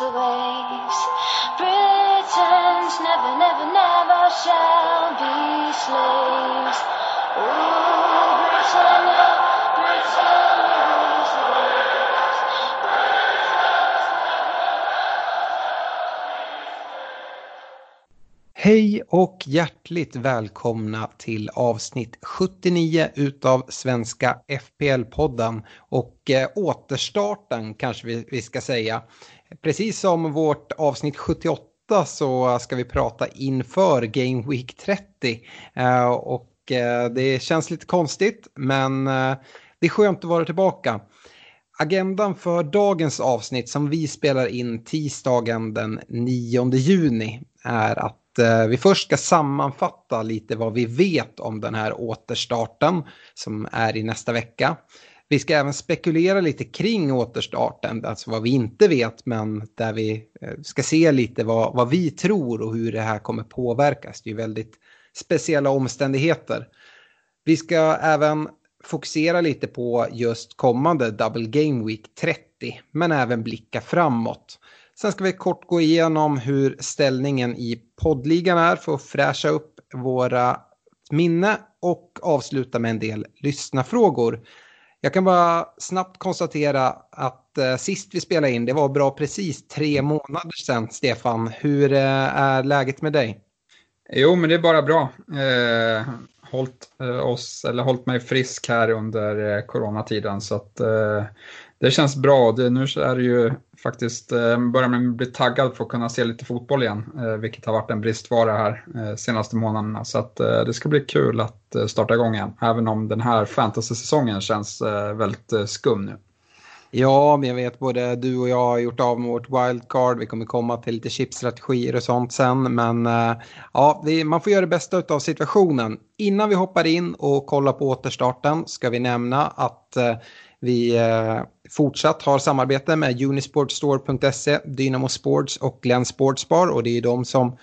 Rules the waves. Britons never, never, never shall be slaves. Ooh, Britannia, Britannia rules the waves. Hej och hjärtligt välkomna till avsnitt 79 utav Svenska FPL-podden och eh, återstarten kanske vi, vi ska säga. Precis som vårt avsnitt 78 så ska vi prata inför Game Week 30 eh, och eh, det känns lite konstigt men eh, det är skönt att vara tillbaka. Agendan för dagens avsnitt som vi spelar in tisdagen den 9 juni är att vi först ska sammanfatta lite vad vi vet om den här återstarten som är i nästa vecka. Vi ska även spekulera lite kring återstarten, alltså vad vi inte vet men där vi eh, ska se lite vad, vad vi tror och hur det här kommer påverkas. Det är ju väldigt speciella omständigheter. Vi ska även fokusera lite på just kommande Double Game Week 30, men även blicka framåt. Sen ska vi kort gå igenom hur ställningen i poddligan är för att fräscha upp våra minne och avsluta med en del lyssnafrågor. Jag kan bara snabbt konstatera att eh, sist vi spelade in, det var bra precis tre månader sedan, Stefan. Hur eh, är läget med dig? Jo, men det är bara bra. Eh, hållit eh, oss, eller hållit mig frisk här under eh, coronatiden så att eh, det känns bra. Det, nu så är det ju faktiskt, eh, börjar man bli taggad för att kunna se lite fotboll igen, eh, vilket har varit en bristvara här eh, senaste månaderna. Så att eh, det ska bli kul att eh, starta igång igen, även om den här fantasy-säsongen känns eh, väldigt eh, skum nu. Ja, men jag vet både du och jag har gjort av med vårt wildcard. Vi kommer komma till lite chipstrategier och sånt sen. Men eh, ja, man får göra det bästa av situationen. Innan vi hoppar in och kollar på återstarten ska vi nämna att eh, vi eh, fortsatt har samarbete med Unisportstore.se, Dynamo Sports och Glenn Sportsbar. Och det är de som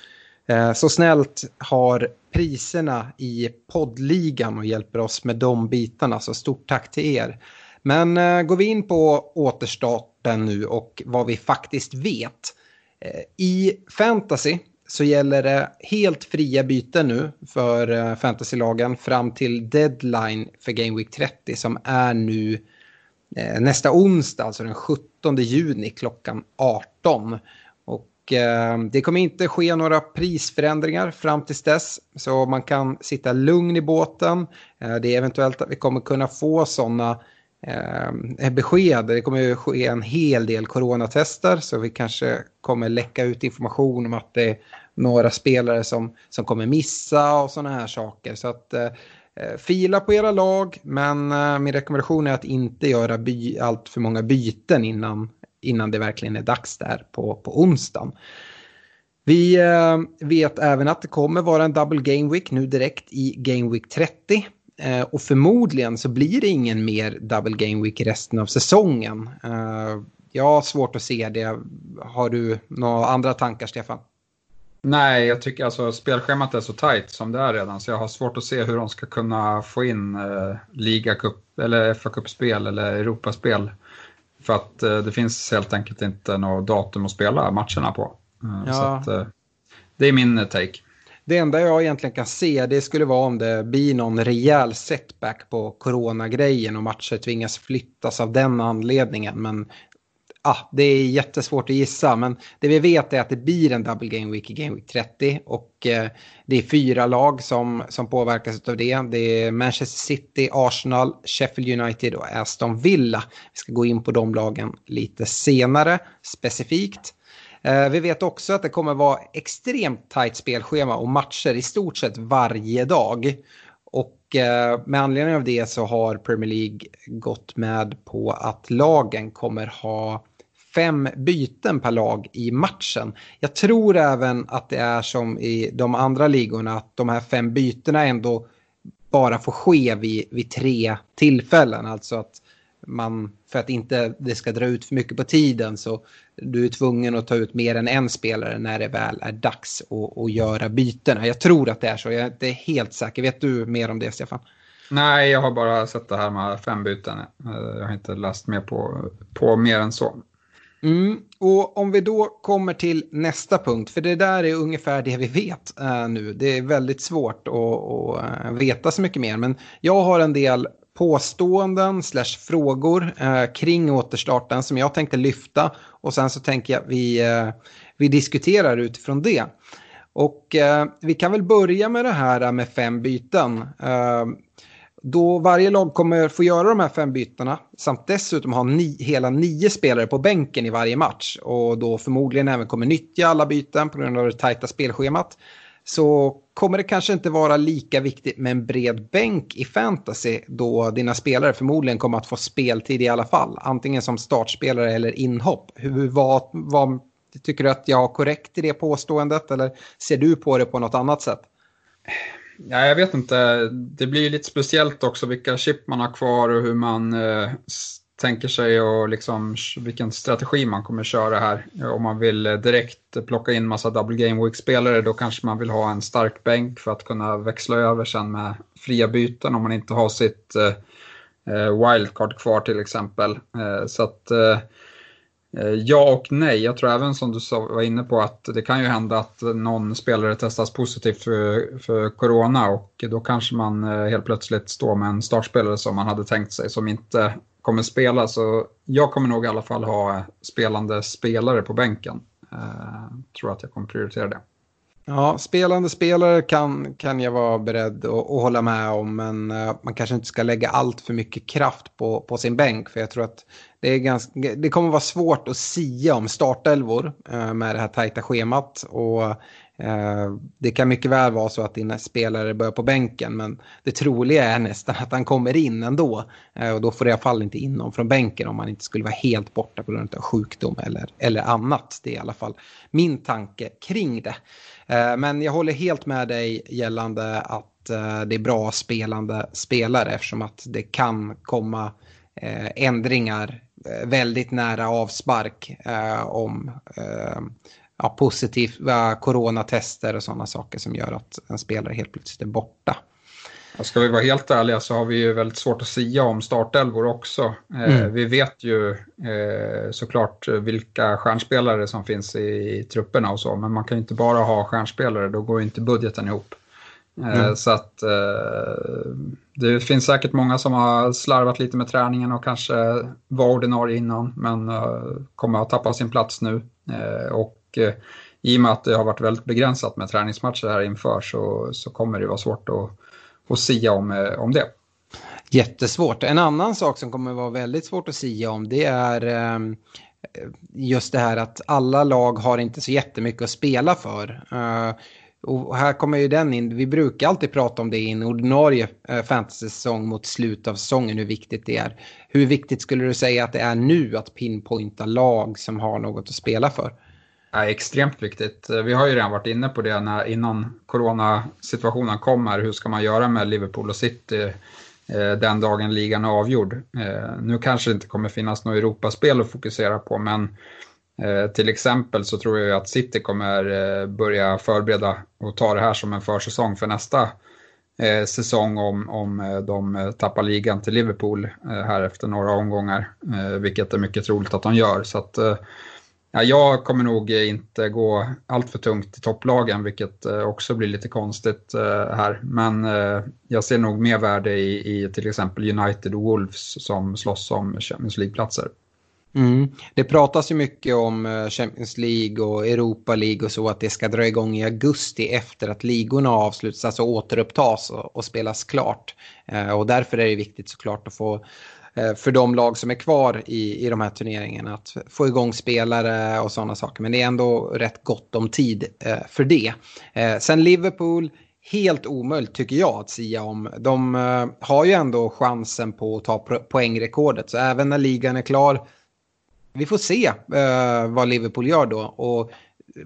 eh, så snällt har priserna i poddligan och hjälper oss med de bitarna. Så stort tack till er. Men eh, går vi in på återstarten nu och vad vi faktiskt vet. Eh, I fantasy så gäller det helt fria byten nu för eh, fantasylagen fram till deadline för Game Week 30 som är nu eh, Eh, nästa onsdag, alltså den 17 juni klockan 18. Och eh, det kommer inte ske några prisförändringar fram tills dess. Så man kan sitta lugn i båten. Eh, det är eventuellt att vi kommer kunna få sådana eh, eh, besked. Det kommer ju ske en hel del coronatester så vi kanske kommer läcka ut information om att det är några spelare som, som kommer missa och sådana här saker. Så att eh, Eh, fila på era lag men eh, min rekommendation är att inte göra by, allt för många byten innan, innan det verkligen är dags där på, på onsdagen. Vi eh, vet även att det kommer vara en double game week nu direkt i game week 30. Och förmodligen så blir det ingen mer double game week resten av säsongen. Jag har svårt att se det. Har du några andra tankar, Stefan? Nej, jag tycker alltså spelschemat är så tajt som det är redan så jag har svårt att se hur de ska kunna få in eh, ligacup eller FA-cupspel eller Europaspel. För att eh, det finns helt enkelt inte något datum att spela matcherna på. Eh, Ja. Så att, eh, det är min eh, take. Det enda jag egentligen kan se det skulle vara om det blir någon rejäl setback på coronagrejen och matcher tvingas flyttas av den anledningen. Men ah, det är jättesvårt att gissa, men det vi vet är att det blir en double game week i Game Week 30 och eh, det är fyra lag som, som påverkas av det. Det är Manchester City, Arsenal, Sheffield United och Aston Villa. Vi ska gå in på de lagen lite senare specifikt. Eh, vi vet också att det kommer vara extremt tajt spelschema och matcher i stort sett varje dag. Och eh, med anledning av det så har Premier League gått med på att lagen kommer ha fem byten per lag i matchen. Jag tror även att det är som i de andra ligorna att de här fem bytena ändå bara får ske vid, vid tre tillfällen. Alltså att man, för att inte det ska dra ut för mycket på tiden så du är tvungen att ta ut mer än en spelare när det väl är dags att, att göra bytena. Jag tror att det är så, jag är inte helt säker. Vet du mer om det Stefan? Nej, jag har bara sett det här med fem byten. Eh, jag har inte läst mer på, på mer än så. Mm, och om vi då kommer till nästa punkt, för det där är ungefär det vi vet uh, nu. Det är väldigt svårt att, att eh, veta så mycket mer, men jag har en del påståenden slash frågor uh, kring återstarten som jag tänkte lyfta och sen så tänker jag vi, vi diskuterar utifrån det. Och vi kan väl börja med det här med fem byten. Då varje lag kommer få göra de här fem bytena samt dessutom ha ni, hela nio spelare på bänken i varje match och då förmodligen även kommer nyttja alla byten på grund av det tajta spelschemat så kommer det kanske inte vara lika viktigt med en bred bänk i fantasy då dina spelare förmodligen kommer att få speltid i alla fall. Antingen som startspelare eller inhopp. Hur, vad, vad, tycker du att jag har korrekt i det påståendet eller ser du på det på något annat sätt? Ja, jag vet inte. Det blir lite speciellt också vilka chip man har kvar och hur man eh, tänker sig och liksom vilken strategi man kommer köra här. Eh, om man vill eh, direkt plocka in massa double game week-spelare då kanske man vill ha en stark bänk för att kunna växla över sen med fria byten om man inte har sitt eh, eh wildcard kvar till exempel. Eh, så att Eh, Eh, ja och nej. Jag tror även som du var inne på att det kan ju hända att någon spelare testas positivt för, för corona och då kanske man eh, helt plötsligt står med en startspelare som man hade tänkt sig som inte kommer spela. Så jag kommer nog i alla fall ha eh, spelande spelare på bänken. Tror att jag kommer prioritera det. Ja, spelande spelare kan, kan jag vara beredd att, att hålla med om, men uh, man kanske inte ska lägga allt för mycket kraft på, på sin bänk, för jag tror att det, är ganska, det kommer vara svårt att sia om startelvor uh, med det här tajta schemat. Och uh, det kan mycket väl vara så att dina spelare börjar på bänken, men det troliga är nästan att han kommer in ändå. och då får det i alla fall inte in någon från bänken om man inte skulle vara helt borta på grund av sjukdom eller, eller annat. Det är i alla fall min tanke kring det. Eh, men jag håller helt med dig gällande att eh, det är bra spelande spelare eftersom att det kan komma eh, ändringar väldigt nära avspark om ja, positiva coronatester och sådana saker som gör att en spelare helt plötsligt är borta. Ska vi vara helt ärliga så har vi ju väldigt svårt att sia om startelvor också. Eh, mm. Vi vet ju eh, såklart vilka stjärnspelare som finns i, trupperna och så, men man kan ju inte bara ha stjärnspelare, då går ju inte budgeten ihop. Eh, mm. Så att det finns säkert många som har slarvat lite med träningen och kanske var ordinarie innan, men kommer att tappa sin plats nu. Och i och med att det har varit väldigt begränsat med träningsmatcher här inför så, så kommer det vara svårt att och sia om, eh, om det. Jättesvårt. En annan sak som kommer vara väldigt svårt att sia om det är ehm, just det här att alla lag har inte så jättemycket att spela för. Eh, och här kommer ju den in, vi brukar alltid prata om det i en ordinarie eh, fantasy-säsong mot slutet av säsongen, hur viktigt det är. Hur viktigt skulle du säga att det är nu att pinpointa lag som har något att spela för? Är extremt viktigt. Eh, vi har ju redan varit inne på det när, innan coronasituationen kommer. Hur ska man göra med Liverpool och City eh, den dagen ligan är avgjord? Eh, nu kanske det inte kommer finnas något Europaspel att fokusera på, men till exempel så tror jag att City kommer börja förbereda och ta det här som en försäsong för nästa säsong om, om de tappar ligan till Liverpool här efter några omgångar, vilket är mycket troligt att de gör. Så att, Ja, jag kommer nog inte gå allt för tungt i topplagen, vilket eh, också blir lite konstigt eh, här. Men eh, jag ser nog mer värde i, i till exempel United och Wolves som slåss om Champions League-platser. Mm. Det pratas ju mycket om Champions League och Europa League och så att det ska dra igång i augusti efter att ligorna avslutas, alltså återupptas och, och spelas klart. Och därför är det viktigt såklart att få Eh, för de lag som är kvar i, i de här turneringarna att få igång spelare och sådana saker. Men det är ändå rätt gott om tid eh, för det. Eh, sen Liverpool, helt omöjligt tycker jag att sia om. De eh, har ju ändå chansen på att ta poängrekordet. Så även när ligan är klar vi får se eh, vad Liverpool gör då. Och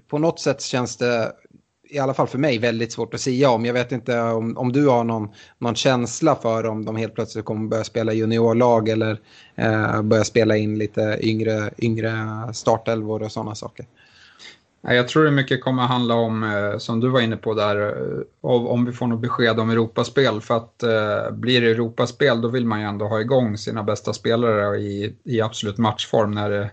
på något sätt känns det, i alla fall för mig, väldigt svårt att säga om. Jag vet inte om, om du har någon, någon känsla för om de helt plötsligt kommer börja spela juniorlag eller eh, börja spela in lite yngre, yngre startelvor och sådana saker. Jag tror det mycket kommer handla om, eh, som du var inne på där, eh, om vi får något besked om Europaspel. För att eh, blir det Europaspel då vill man ju ändå ha igång sina bästa spelare i, i absolut matchform när det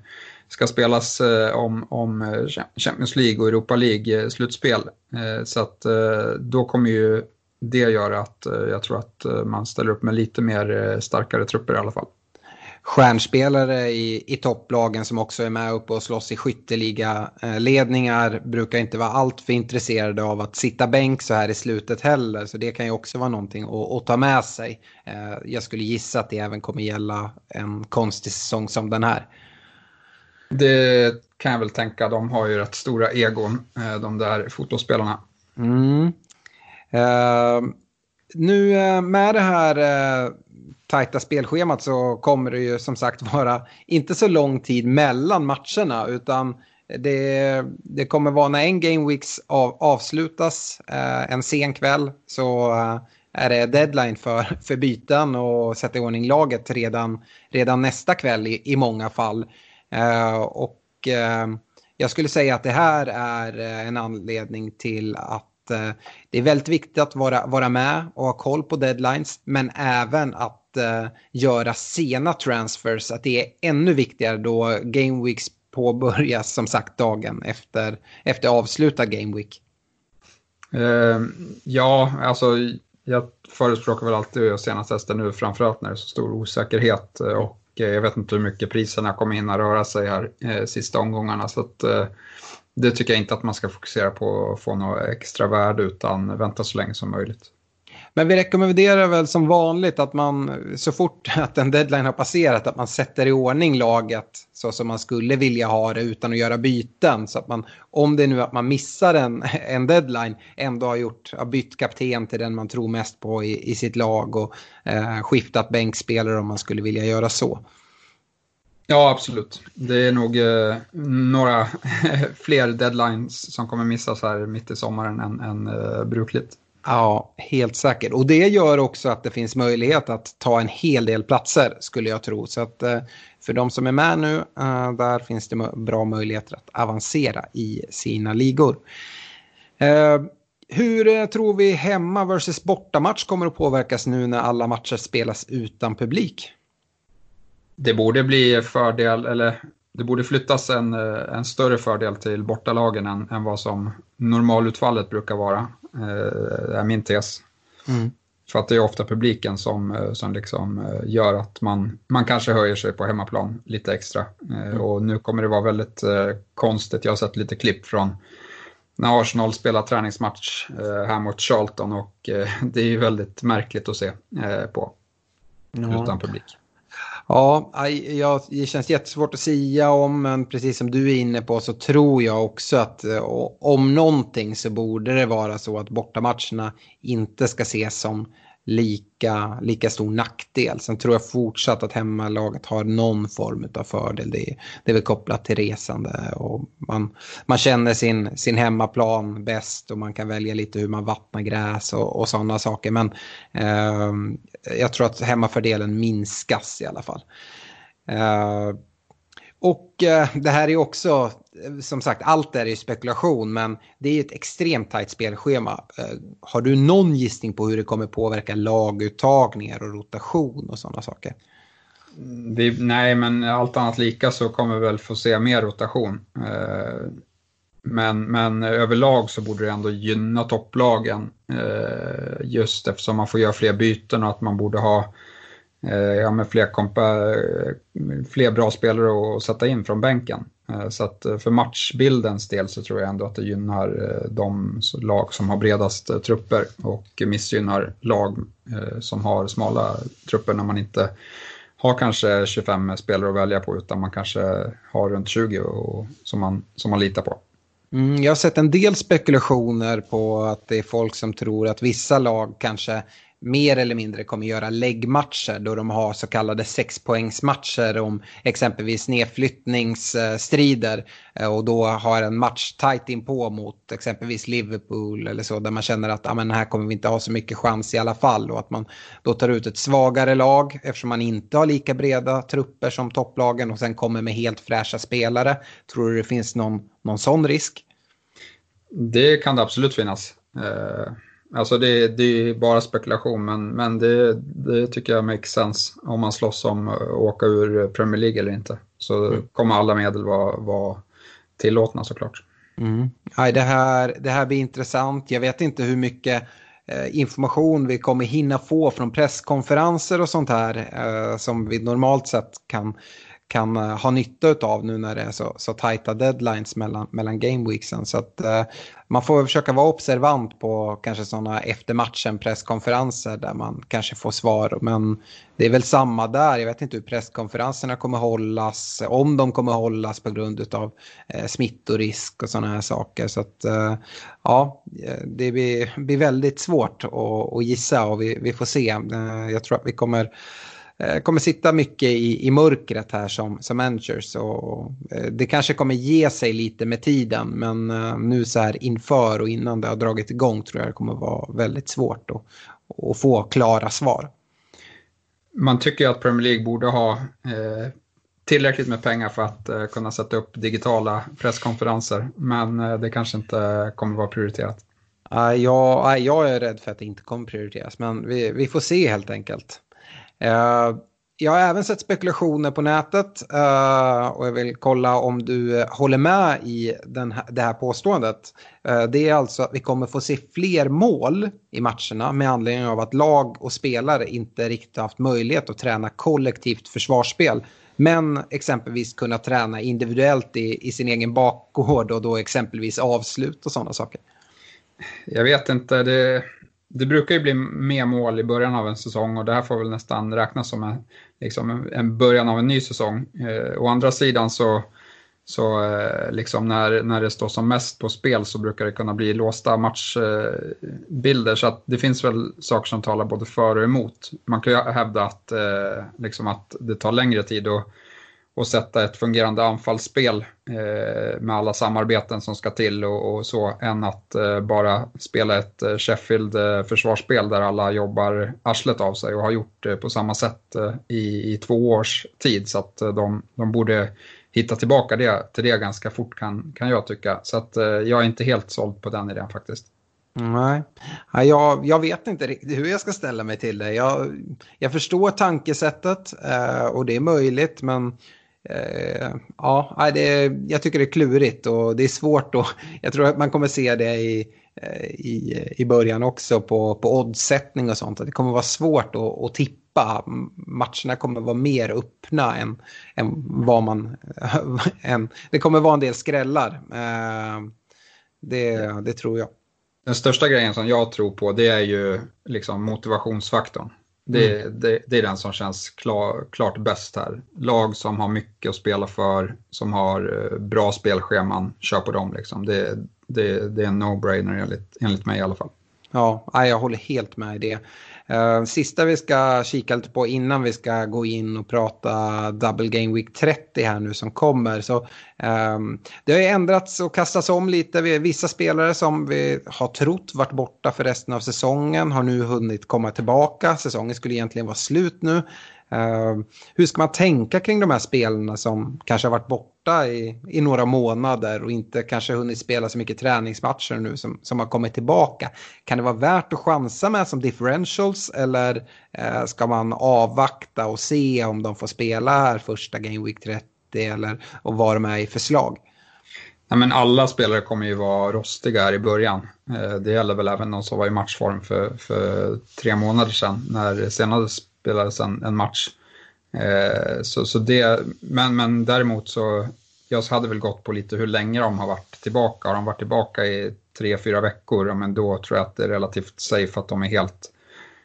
ska spelas eh, om, om eh, Champions League och Europa League-slutspel. Eh, så att då kommer ju det göra att jag tror att man ställer upp med lite mer starkare trupper i alla fall stjärnspelare i, i topplagen som också är med uppe och slåss i skytteliga-ledningar brukar inte vara alltför intresserade av att sitta bänk så här i slutet heller. Så det kan ju också vara någonting att, att ta med sig. Jag skulle gissa att det även kommer gälla en konstig säsong som den här. Det kan jag väl tänka. De har ju rätt stora egon, eh, de där fotbollsspelarna. Mm. Uh, nu eh, med det här tajta spelschemat så kommer det ju som sagt vara inte så lång tid mellan matcherna utan det, det kommer vara när en Game Weeks av, avslutas uh, en sen kväll så uh, är det deadline för, för byten och sätta i ordning laget redan, redan nästa kväll i, i många fall. Eh, och eh, jag skulle säga att det här är eh, en anledning till att det är väldigt viktigt att vara, vara med och ha koll på deadlines men även att göra sena transfers, att det är ännu viktigare då Game Weeks påbörjas som sagt dagen efter, efter avslutad Game Week. Uh, ja, alltså jag förespråkar väl alltid att göra sena tester nu, framförallt när det är så stor osäkerhet och jag vet inte hur mycket priserna kommer hinna röra sig här eh, sista omgångarna. Så att, eh, det tycker jag inte att man ska fokusera på att få något extra värde utan vänta så länge som möjligt. Men vi rekommenderar väl som vanligt att man så fort att en deadline har passerat att man sätter i ordning laget så som man skulle vilja ha det utan att göra byten. Så att man, om det är nu att man missar en, en deadline, ändå har gjort, har bytt kapten till den man tror mest på i, i sitt lag och eh, skiftat bänkspelare om man skulle vilja göra så. Ja, absolut. Det är nog eh, några fler deadlines som kommer missas här mitt i sommaren än, än eh, brukligt. Ja, helt säkert. Och det gör också att det finns möjlighet att ta en hel del platser skulle jag tro. Så att eh, för de som är med nu, eh, där finns det bra möjligheter att avancera i sina ligor. Eh, hur tror vi hemma versus bortamatch kommer att påverkas nu när alla matcher spelas utan publik? Det borde bli fördel, eller det borde flyttas en, en större fördel till bortalagen än, än vad som normalutfallet brukar vara. Eh, är min tes. Mm. För att det är ofta publiken som, eh, som liksom eh, gör att man, man kanske höjer sig på hemmaplan lite extra. Mm. Och nu kommer det vara väldigt konstigt. Jag har sett lite klipp från när Arsenal spelar träningsmatch här mot Charlton och det är ju väldigt märkligt att se på ja. utan publik. Ja, ja, det känns jättesvårt att säga om, men precis som du är inne på så tror jag också att eh, om någonting så borde det vara så att bortamatcherna inte ska ses som lika, lika stor nackdel. Sen tror jag fortsatt att hemmalaget har någon form av fördel. Det är, det är väl kopplat till resande och man, man känner sin, sin hemmaplan bäst och man kan välja lite hur man vattnar gräs och, och sådana saker. Men eh, jag tror att hemmafördelen minskas i alla fall. Eh, och eh, det här är också, eh, som sagt, allt är ju spekulation, men det är ett extremt tajt spelschema. Eh, har du någon gissning på hur det kommer påverka laguttagningar och rotation och sådana saker? Mm, vi, nej, men allt annat lika så kommer vi väl få se mer rotation. Eh, men, men överlag så borde det ändå gynna topplagen eh, just eftersom man får göra fler byten och att man borde ha Eh, ja, med fler, kompa, eh, fler bra spelare att sätta in från bänken. Eh, så att för matchbildens del så tror jag ändå att det gynnar de lag som har bredast trupper och missgynnar lag som har smala trupper när man inte har kanske 25 spelare att välja på utan man kanske har runt 20 och, som, man, som man litar på. Mm, jag har sett en del spekulationer på att det är folk som tror att vissa lag kanske mer eller mindre kommer göra läggmatcher då de har så kallade sexpoängsmatcher om exempelvis nedflyttningsstrider eh, och då har en match tight inpå mot exempelvis Liverpool eller så där man känner att ah, men här kommer vi inte ha så mycket chans i alla fall och att man då tar ut ett svagare lag eftersom man inte har lika breda trupper som topplagen och sen kommer med helt fräscha spelare. Tror du det finns någon, någon sån risk? Det kan det absolut finnas. Uh Alltså det, det är bara spekulation men, men det, det, tycker jag makes sense om man slåss om att åka ur Premier League eller inte. Så mm. kommer alla medel vara, vara tillåtna såklart. Mm. Aj, det, här, det här blir intressant. Jag vet inte hur mycket eh, information vi kommer hinna få från presskonferenser och sånt här eh, som vi normalt sett kan kan eh, ha nytta av nu när det är så, så tajta deadlines mellan, mellan gameweeksen. Så att eh, man får försöka vara observant på kanske sådana efter matchen presskonferenser där man kanske får svar. Men det är väl samma där. Jag vet inte hur presskonferenserna kommer hållas, om de kommer hållas på grund av eh, smittorisk och sådana här saker. Så att eh, ja, eh, det blir, blir väldigt svårt att, att gissa och vi, vi får se. jag tror att vi kommer kommer sitta mycket i, i mörkret här som, som managers. Och, eh, det kanske kommer ge sig lite med tiden men eh, nu så här inför och innan det har dragit igång tror jag det kommer vara väldigt svårt att, att få klara svar. Man tycker att Premier League borde ha eh, tillräckligt med pengar för att eh, kunna sätta upp digitala presskonferenser men eh, det kanske inte kommer vara prioriterat. Ja, jag är rädd för att det inte kommer prioriteras men vi, vi får se helt enkelt. Eh, jag har även sett spekulationer på nätet eh, och jag vill kolla om du eh, håller med i den här, det här påståendet. Det är alltså att vi kommer få se fler mål i matcherna med anledning av att lag och spelare inte riktigt haft möjlighet att träna kollektivt försvarsspel. Men exempelvis kunna träna individuellt i, i sin egen bakgård och då exempelvis avslut och sådana saker. Jag vet inte, det det brukar ju bli mer mål i början av en säsong och det här får väl nästan räknas som en, liksom en början av en ny säsong. Eh, å andra sidan så, så eh, liksom när, när det står som mest på spel så brukar det kunna bli låsta matchbilder eh, så att det finns väl saker som talar både för och emot. Man kan ju hävda att, eh, liksom att det tar längre tid och och sätta ett fungerande anfallsspel eh, med alla samarbeten som ska till och, och så än att eh, bara spela ett eh, Sheffield eh, försvarsspel där alla jobbar arslet av sig och har gjort det på samma sätt eh, i, i två års tid så att eh, de, de borde hitta tillbaka det, till det ganska fort kan, kan jag tycka. Så att eh, jag är inte helt såld på den idén faktiskt. Nej, jag, jag vet inte riktigt hur jag ska ställa mig till det. Jag, jag förstår tankesättet eh, och det är möjligt men Eh, ja, det, jag tycker det är klurigt och det är svårt och jag tror att man kommer se det i, eh, i, i början också på, på oddsättning och sånt. Att det kommer vara svårt att, att tippa. Matcherna kommer vara mer öppna än, än vad man... än, det kommer vara en del skrällar. Eh, det, det tror jag. Den största grejen som jag tror på det är ju liksom motivationsfaktorn. Det, mm. det, det, är den som känns klar, klart bäst här. Lag som har mycket att spela för, som har eh, bra spelscheman, kör på dem. Liksom. Det, det, det är en no-brainer enligt, enligt mig i alla fall. Ja, jag håller helt med i det. Eh, sista vi ska kika lite på innan vi ska gå in och prata Double Game Week 30 här nu som kommer. Så, um, det har ju ändrats och kastats om lite. Vissa spelare som vi har trott varit borta för resten av säsongen har nu hunnit komma tillbaka. Säsongen skulle egentligen vara slut nu. Ehm, hur ska man tänka kring de här spelarna som kanske har varit borta i, i några månader och inte kanske hunnit spela så mycket träningsmatcher nu som, som har kommit tillbaka? Kan det vara värt att chansa med som differentials eller eh, ska man avvakta och se om de får spela här första Game Week 30 eller och vad de är i förslag? Ja, men alla spelare kommer ju vara rostiga här i början. Eh, det gäller väl även de som var i matchform för, för tre månader sedan när senast spelades en, en match. Eh, så, så det, men, men däremot så, jag hade väl gått på lite hur länge de har varit tillbaka. Har de varit tillbaka i tre, fyra veckor, men då tror jag att det är relativt safe att de är helt,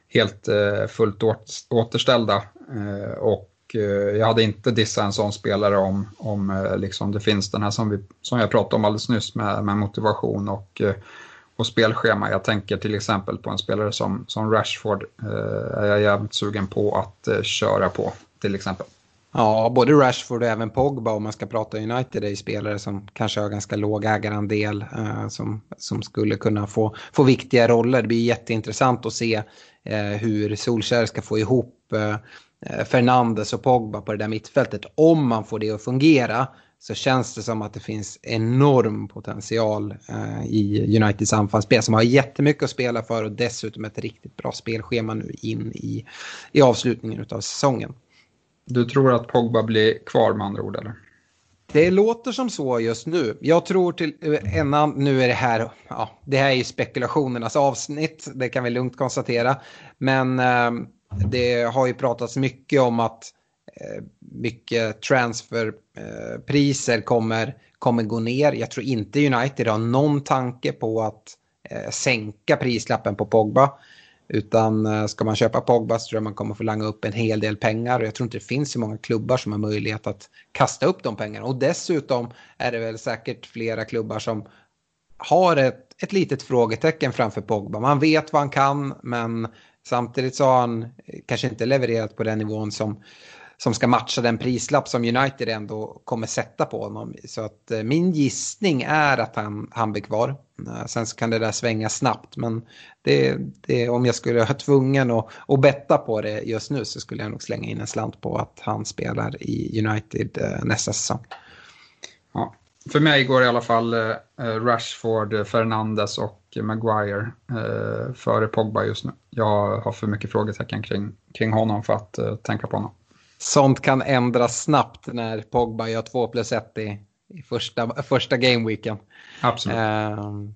helt eh, fullt återställda. Eh, och eh, jag hade inte dissat en sån spelare om, om eh, liksom det finns den här som, vi, som jag pratade om alldeles nyss med, med motivation och, eh, och spelschema. Jag tänker till exempel på en spelare som, som Rashford eh, är jag jävligt sugen på att eh, köra på till exempel. Ja, både Rashford och även Pogba om man ska prata United är ju spelare som kanske har ganska låg ägarandel eh, som, som skulle kunna få, få viktiga roller. Det blir jätteintressant att se eh, hur Solskjaer ska få ihop eh, eh, Fernandes och Pogba på det där mittfältet. Om man får det att fungera så känns det som att det finns enorm potential eh, i Uniteds anfallsspel som har jättemycket att spela för och dessutom ett riktigt bra spelschema nu in i, i avslutningen av säsongen. Du tror att Pogba blir kvar med andra ord eller? Det låter som så just nu. Jag tror till en nu är det här, ja, det här är ju spekulationernas avsnitt, det kan vi lugnt konstatera. Men eh, det har ju pratats mycket om att eh, Eh, mycket transferpriser eh, kommer, kommer gå ner. Jag tror inte United har någon tanke på att eh, sänka prislappen på Pogba. Utan ska man köpa Pogba så tror jag man kommer få langa upp en hel del pengar. Och jag tror inte det finns så många klubbar som har möjlighet att kasta upp de pengarna. Och dessutom är det väl säkert flera klubbar som har ett, ett litet frågetecken framför Pogba. Man vet vad han kan men samtidigt så har han kanske inte levererat på den nivån som, som ska matcha den prislapp som United ändå kommer sätta på honom. Så att eh, min gissning är att han, han blir kvar. Eh, sen så kan det där svänga snabbt men det, det, om jag skulle ha tvungen att, att betta på det just nu så skulle jag nog slänga in en slant på att han spelar i United eh, nästa säsong. Ja, för mig går i alla fall eh, eh, Rashford, eh, Fernandes och Maguire före Pogba just nu. Jag har för mycket frågetecken kring, kring honom för att tänka på honom sånt kan ändras snabbt när Pogba gör 2 plus 1 i, i första, första gameweeken. Absolut. Uh,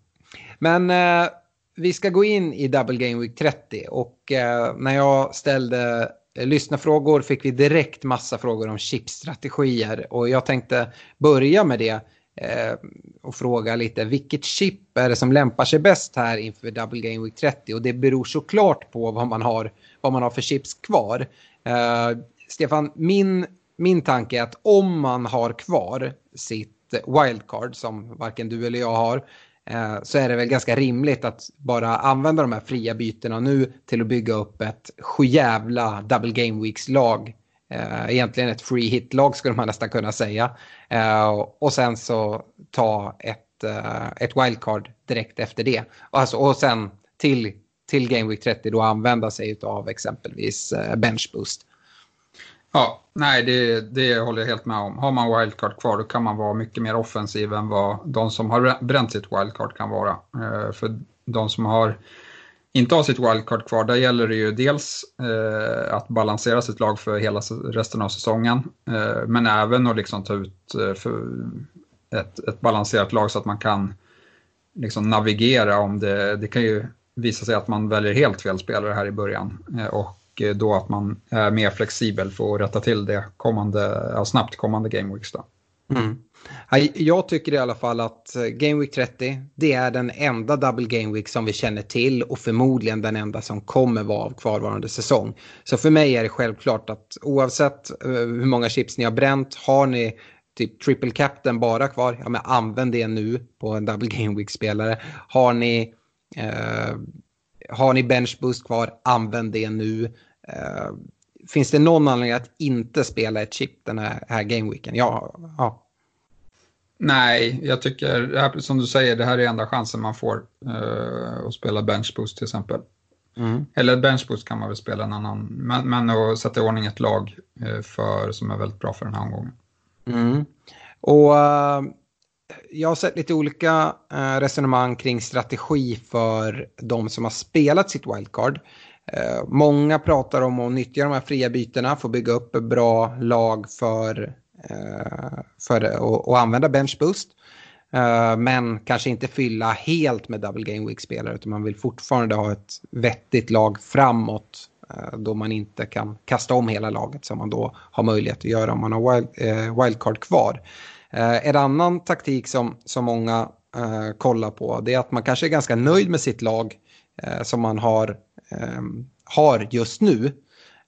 men uh, vi ska gå in i Double Game Week 30 och uh, när jag ställde lyssnarfrågor fick vi direkt massa frågor om chipstrategier och jag tänkte börja med det och fråga lite vilket chip är det som lämpar sig bäst här inför Double Game Week 30 och det beror såklart på vad man har, vad man har för chips kvar. Stefan, min, min tanke är att om man har kvar sitt wildcard som varken du eller jag har eh, så är det väl ganska rimligt att bara använda de här fria bytena nu till att bygga upp ett sjujävla double game weeks lag. Eh, egentligen ett free hit lag skulle man nästan kunna säga. Eh, och sen så ta ett, ett wildcard direkt efter det. Alltså, och sen till, till Game Week 30 då använda sig av exempelvis bench boost. Ja, nej det, det håller jag helt med om. Har man wildcard kvar då kan man vara mycket mer offensiv än vad de som har bränt sitt wildcard kan vara. Eh, för de som har inte har sitt wildcard kvar, där gäller det ju dels eh, att balansera sitt lag för hela resten av säsongen, eh, men även att liksom ta ut eh, ett, ett, balanserat lag så att man kan liksom navigera om det, det kan ju visa sig att man väljer helt fel spelare här i början eh, och och då att man är mer flexibel för att rätta till det kommande, ja, snabbt kommande Game Weeks. Då. Mm. Jag tycker i alla fall att eh, Game Week 30 det är den enda Double Game Week som vi känner till och förmodligen den enda som kommer vara av kvarvarande säsong. Så för mig är det självklart att oavsett eh, hur många chips ni har bränt, har ni typ triple captain bara kvar, ja men använd det nu på en Double Game Week-spelare. Har ni eh, har ni bench boost kvar, använd det nu. Uh, finns det någon anledning att inte spela ett chip den här, här gameweeken? Ja, ja. Nej, jag tycker, som du säger, det här är enda chansen man får uh, att spela benchboost till exempel. Mm. Eller benchboost kan man väl spela en annan, men, men att sätta i ordning ett lag uh, för, som är väldigt bra för den här omgången. Mm. Och uh, jag har sett lite olika resonemang kring strategi för de som har spelat sitt wildcard. Eh, många pratar om att nyttja de här fria bytena för att bygga upp ett bra lag för, eh, för att använda bench boost. Eh, men kanske inte fylla helt med double game week spelare utan man vill fortfarande ha ett vettigt lag framåt eh, då man inte kan kasta om hela laget som man då har möjlighet att göra om man har wild, wildcard kvar. En annan taktik som, som många kollar på det är att man kanske är ganska nöjd med sitt lag Eh, som man har, eh, har just nu.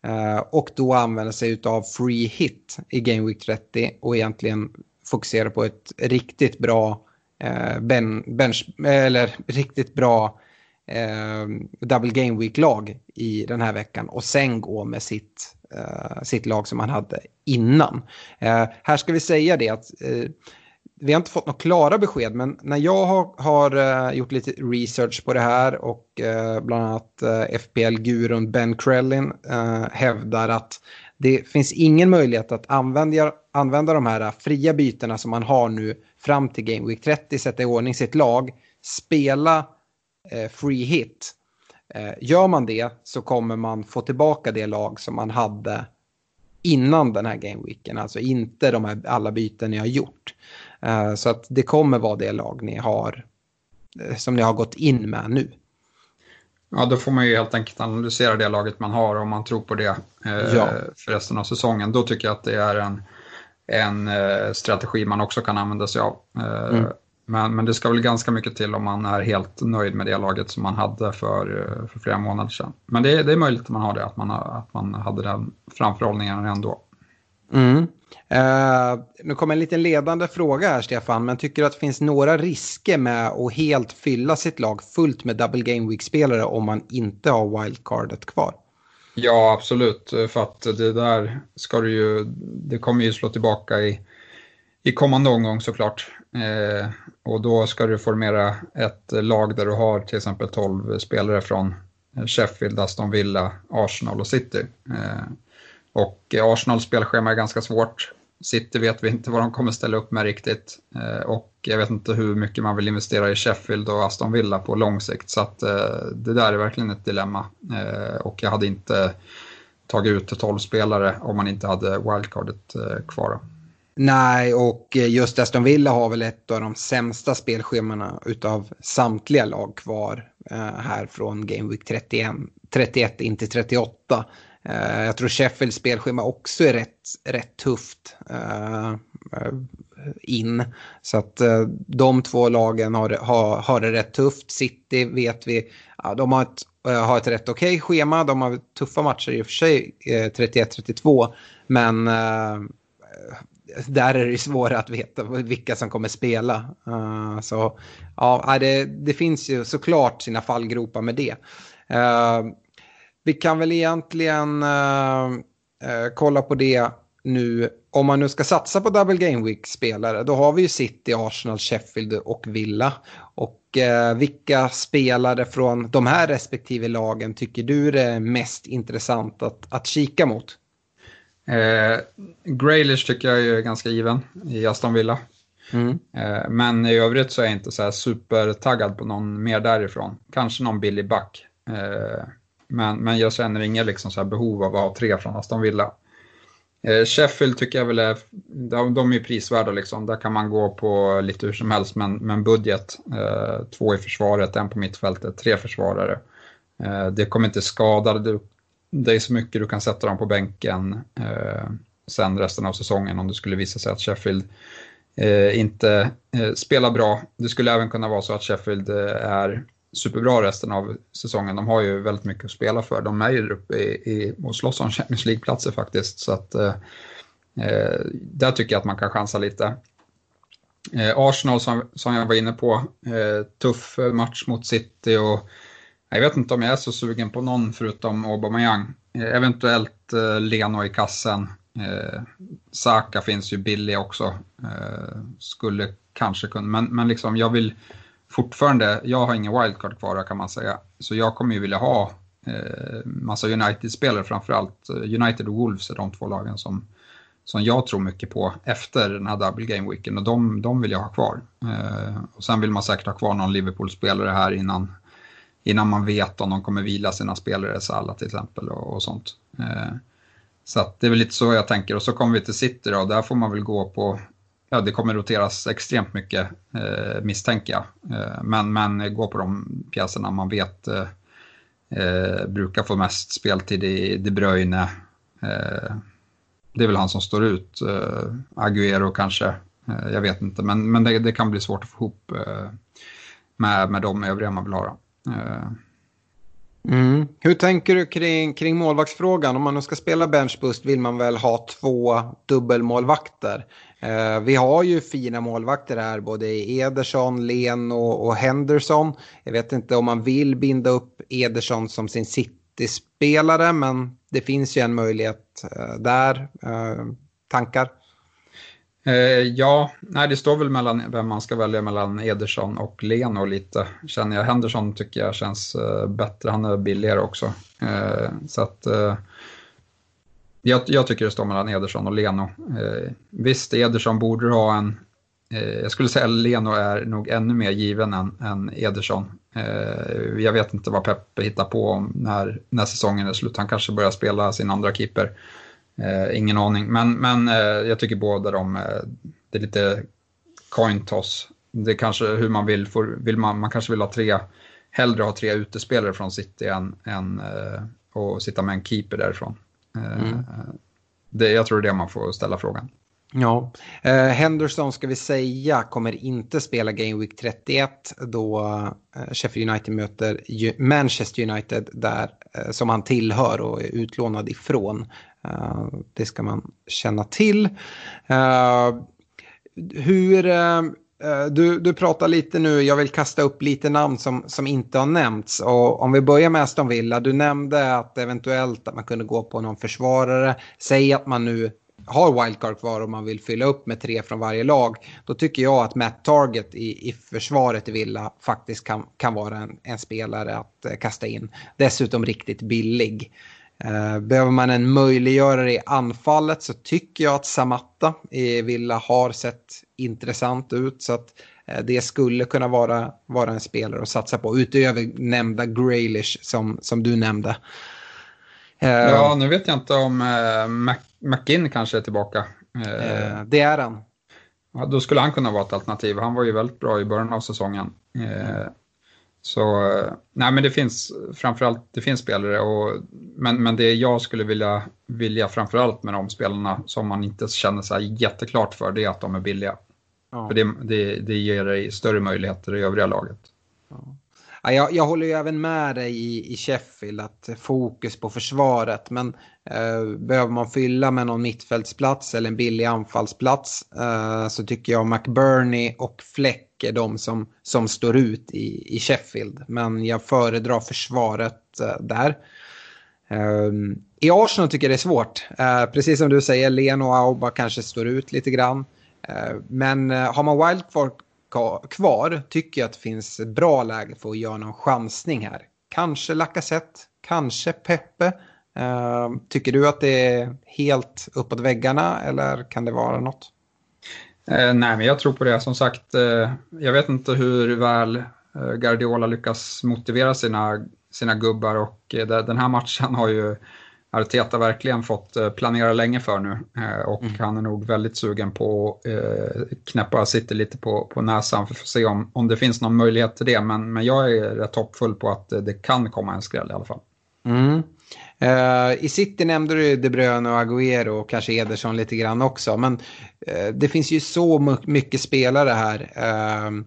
Eh, och då använder sig av free hit i Game Week 30 och egentligen fokuserar på ett riktigt bra eh, ben, bench, eller riktigt bra eh, double game week-lag i den här veckan och sen gå med sitt, eh, sitt lag som man hade innan. Eh, här ska vi säga det att eh, vi har inte fått några klara besked, men när jag har, har uh, gjort lite research på det här och uh, bland annat eh, uh, FPL-gurun Ben Krellin hävdar att det finns ingen möjlighet att använda, använda de här fria bytena som man har nu fram till Game Week 30, sätta i ordning sitt lag, spela free hit. Gör man det så kommer man få tillbaka det lag som man hade innan den här Game Weeken, alltså inte de här alla byten ni har gjort. Eh, så att det kommer vara det lag ni har eh, som ni har gått in med nu. Ja, då får man ju helt enkelt analysera det laget man har om man tror på det eh, ja. för resten av säsongen. Då tycker jag att det är en, en strategi man också kan använda sig av. Mm. men, men det ska väl ganska mycket till om man är helt nöjd med det laget som man hade för, för flera månader sedan. Men det, det är möjligt att man har det, att man, att man hade den framförhållningen ändå. Mm. Uh, nu kommer en liten ledande fråga här Stefan, men tycker du att det finns några risker med att helt fylla sitt lag fullt med double game week-spelare om man inte har wildcardet kvar? Ja, absolut, för att det där ska du ju, det kommer ju slå tillbaka i, i kommande omgång såklart. Uh, och då ska du formera ett lag där du har till exempel 12 spelare från Sheffield, Aston Villa, Arsenal och City. Uh, och Arsenals spelschema är ganska svårt. City vet vi inte vad de kommer ställa upp med riktigt. Eh, och jag vet inte hur mycket man vill investera i Sheffield och Aston Villa på lång sikt. Så att eh, det där är verkligen ett dilemma. Eh, och jag hade inte tagit ut 12 spelare om man inte hade wildcardet kvar. Nej, och just Aston Villa har väl ett av de sämsta spelschemana utav samtliga lag kvar här från Game Week 31, 31 in till 38. Eh, jag tror Sheffields spelschema också är rätt, rätt tufft eh, in. Så att eh, de två lagen har, har, har det rätt tufft. City vet vi, ja, de har ett, har ett rätt okej okay schema. De har tuffa matcher i och för sig, 31-32. Men där är det svårare att veta vilka som kommer spela. så ja, det, det finns ju såklart sina fallgropar med det vi kan väl egentligen uh, uh, kolla på det nu. Om man nu ska satsa på Double Game Week-spelare, då har vi ju City, Arsenal, Sheffield och Villa. Och uh, vilka spelare från de här respektive lagen tycker du är mest intressant att, att kika mot? Eh, Graylish tycker jag är ganska given i Aston Villa. Mm. Eh, men i övrigt så är jag inte så här supertaggad på någon mer därifrån. Kanske någon Billy Buck. Eh, men, men jag känner inga liksom så behov av att ha tre från Aston Villa. Eh, Sheffield tycker jag väl är, de, de är prisvärda liksom. Där kan man gå på lite hur som helst, men, men budget. Eh, två i försvaret, en på mittfältet, tre försvarare. Eh, det kommer inte skada du, dig så mycket, du kan sätta dem på bänken eh, sen resten av säsongen om det skulle visa sig att Sheffield eh, inte eh, spelar bra. Det skulle även kunna vara så att Sheffield eh, är superbra resten av säsongen. De har ju väldigt mycket att spela för. De är ju uppe i, i och slåss om Champions League-platser faktiskt. Så att, eh, eh, där tycker jag att man kan chansa lite. Eh, Arsenal som, som jag var inne på, eh, tuff match mot City och eh, jag vet inte om jag är så sugen på någon förutom Aubameyang. Eh, eventuellt eh, Leno i kassen. Eh, Saka finns ju billig också. Eh, skulle kanske kunna, men, men liksom jag vill fortfarande, jag har ingen wildcard kvar kan man säga. Så jag kommer ju vilja ha eh, massa United-spelare framförallt. Eh, United och Wolves är de två lagen som, som jag tror mycket på efter den här double game weeken och de, de vill jag ha kvar. Eh, och sen vill man säkert ha kvar någon Liverpool-spelare här innan, innan man vet om de kommer vila sina spelare, Salah till exempel och, och sånt. Eh, så det är väl lite så jag tänker och så kommer vi till City då, där får man väl gå på ja, det kommer roteras extremt mycket eh, misstänker jag. Eh, men, men gå på de pjäserna man vet eh, eh, brukar få mest speltid i De Bruyne. Eh, det är väl han som står ut. Eh, Agüero kanske, eh, jag vet inte. Men, men det, det, kan bli svårt att få ihop eh, med, med de övriga man vill ha. Eh. Mm. Hur tänker du kring, kring målvaktsfrågan? Om man nu ska spela benchbust vill man väl ha två dubbelmålvakter. Eh, vi har ju fina målvakter här, både Ederson, Len och, och, Henderson. Jag vet inte om man vill binda upp Ederson som sin City-spelare, men det finns ju en möjlighet eh, där. Eh, tankar? Eh, ja, nej, det står väl mellan vem man ska välja mellan Ederson och Leno lite. Känner jag Henderson tycker jag känns eh, bättre, han är billigare också. Eh, så att eh, jag, jag, tycker det står mellan Ederson och Leno. Eh, visst, Ederson borde ha en... Eh, jag skulle säga att Leno är nog ännu mer given än, än Ederson. Eh, jag vet inte vad Peppe hittar på när, när säsongen är slut. Han kanske börjar spela sin andra keeper. Eh, ingen aning, men, men eh, jag tycker båda de, eh, det är lite coin toss. Det är kanske hur man vill, får, vill man, man kanske vill ha tre, hellre ha tre utespelare från City än, än eh, och sitta med en keeper därifrån. Mm. Det, jag tror det är det man får ställa frågan. Ja, eh, Henderson ska vi säga kommer inte spela Game Week 31 då eh, Sheffield United möter Manchester United där eh, som han tillhör och är utlånad ifrån. Eh, det ska man känna till. Eh, hur Eh, Eh, du, du pratar lite nu, jag vill kasta upp lite namn som, som inte har nämnts. Och om vi börjar med Aston Villa, du nämnde att eventuellt att man kunde gå på någon försvarare. Säg att man nu har wildcard kvar och man vill fylla upp med tre från varje lag. Då tycker jag att Matt Target i, i försvaret i Villa faktiskt kan, kan vara en, en spelare att eh, kasta in. Dessutom riktigt billig. Eh, behöver man en möjliggörare i anfallet så tycker jag att Samatta i Villa har sett intressant ut. Så att eh, det skulle kunna vara, vara en spelare att satsa på utöver nämnda Graylish som, som du nämnde. Eh, ja, nu vet jag inte om Mac McInn kanske är tillbaka. Det är han. Ja, då skulle han kunna vara ett alternativ. Han var ju väldigt bra i början av säsongen. Mm. Så nej men det finns framförallt, det finns spelare och men, men det jag skulle vilja, vilja framförallt med de spelarna som man inte känner sig jätteklart för det är att de är billiga. Ja. För det, det, det ger dig större möjligheter i övriga laget. Ja. Ja, jag, jag, håller ju även med dig i, i Sheffield att fokus på försvaret. Men eh, Eh, behöver man fylla med någon mittfältsplats eller en billig anfallsplats eh, så tycker jag McBurney och Fleck är de som, som står ut i, i Sheffield. Men jag föredrar försvaret eh, där. Ehm, I Arsenal tycker jag det är svårt. Precis som du säger, Leno och Auba kanske står ut lite grann. Men har man wildcard kvar tycker jag att det finns bra läge för att göra någon chansning här. Kanske Lacazette, kanske Peppe. Uh, tycker du att det är helt uppåt väggarna eller kan det vara något? Uh, nej, men jag tror på det. Som sagt, uh, jag vet inte hur väl Guardiola lyckas motivera sina, sina gubbar och den här matchen har ju Arteta verkligen fått eh, planera länge för nu eh, och mm. han är nog väldigt sugen på att eh, knäppa City lite på, på näsan för att se om, om det finns någon möjlighet till det. Men, men jag är rätt hoppfull på att det kan komma en skräll i alla fall. Mm. Uh, I City nämnde du De Bruyne och Agüero och kanske Ederson lite grann också. Men uh, det finns ju så mycket spelare här. Uh,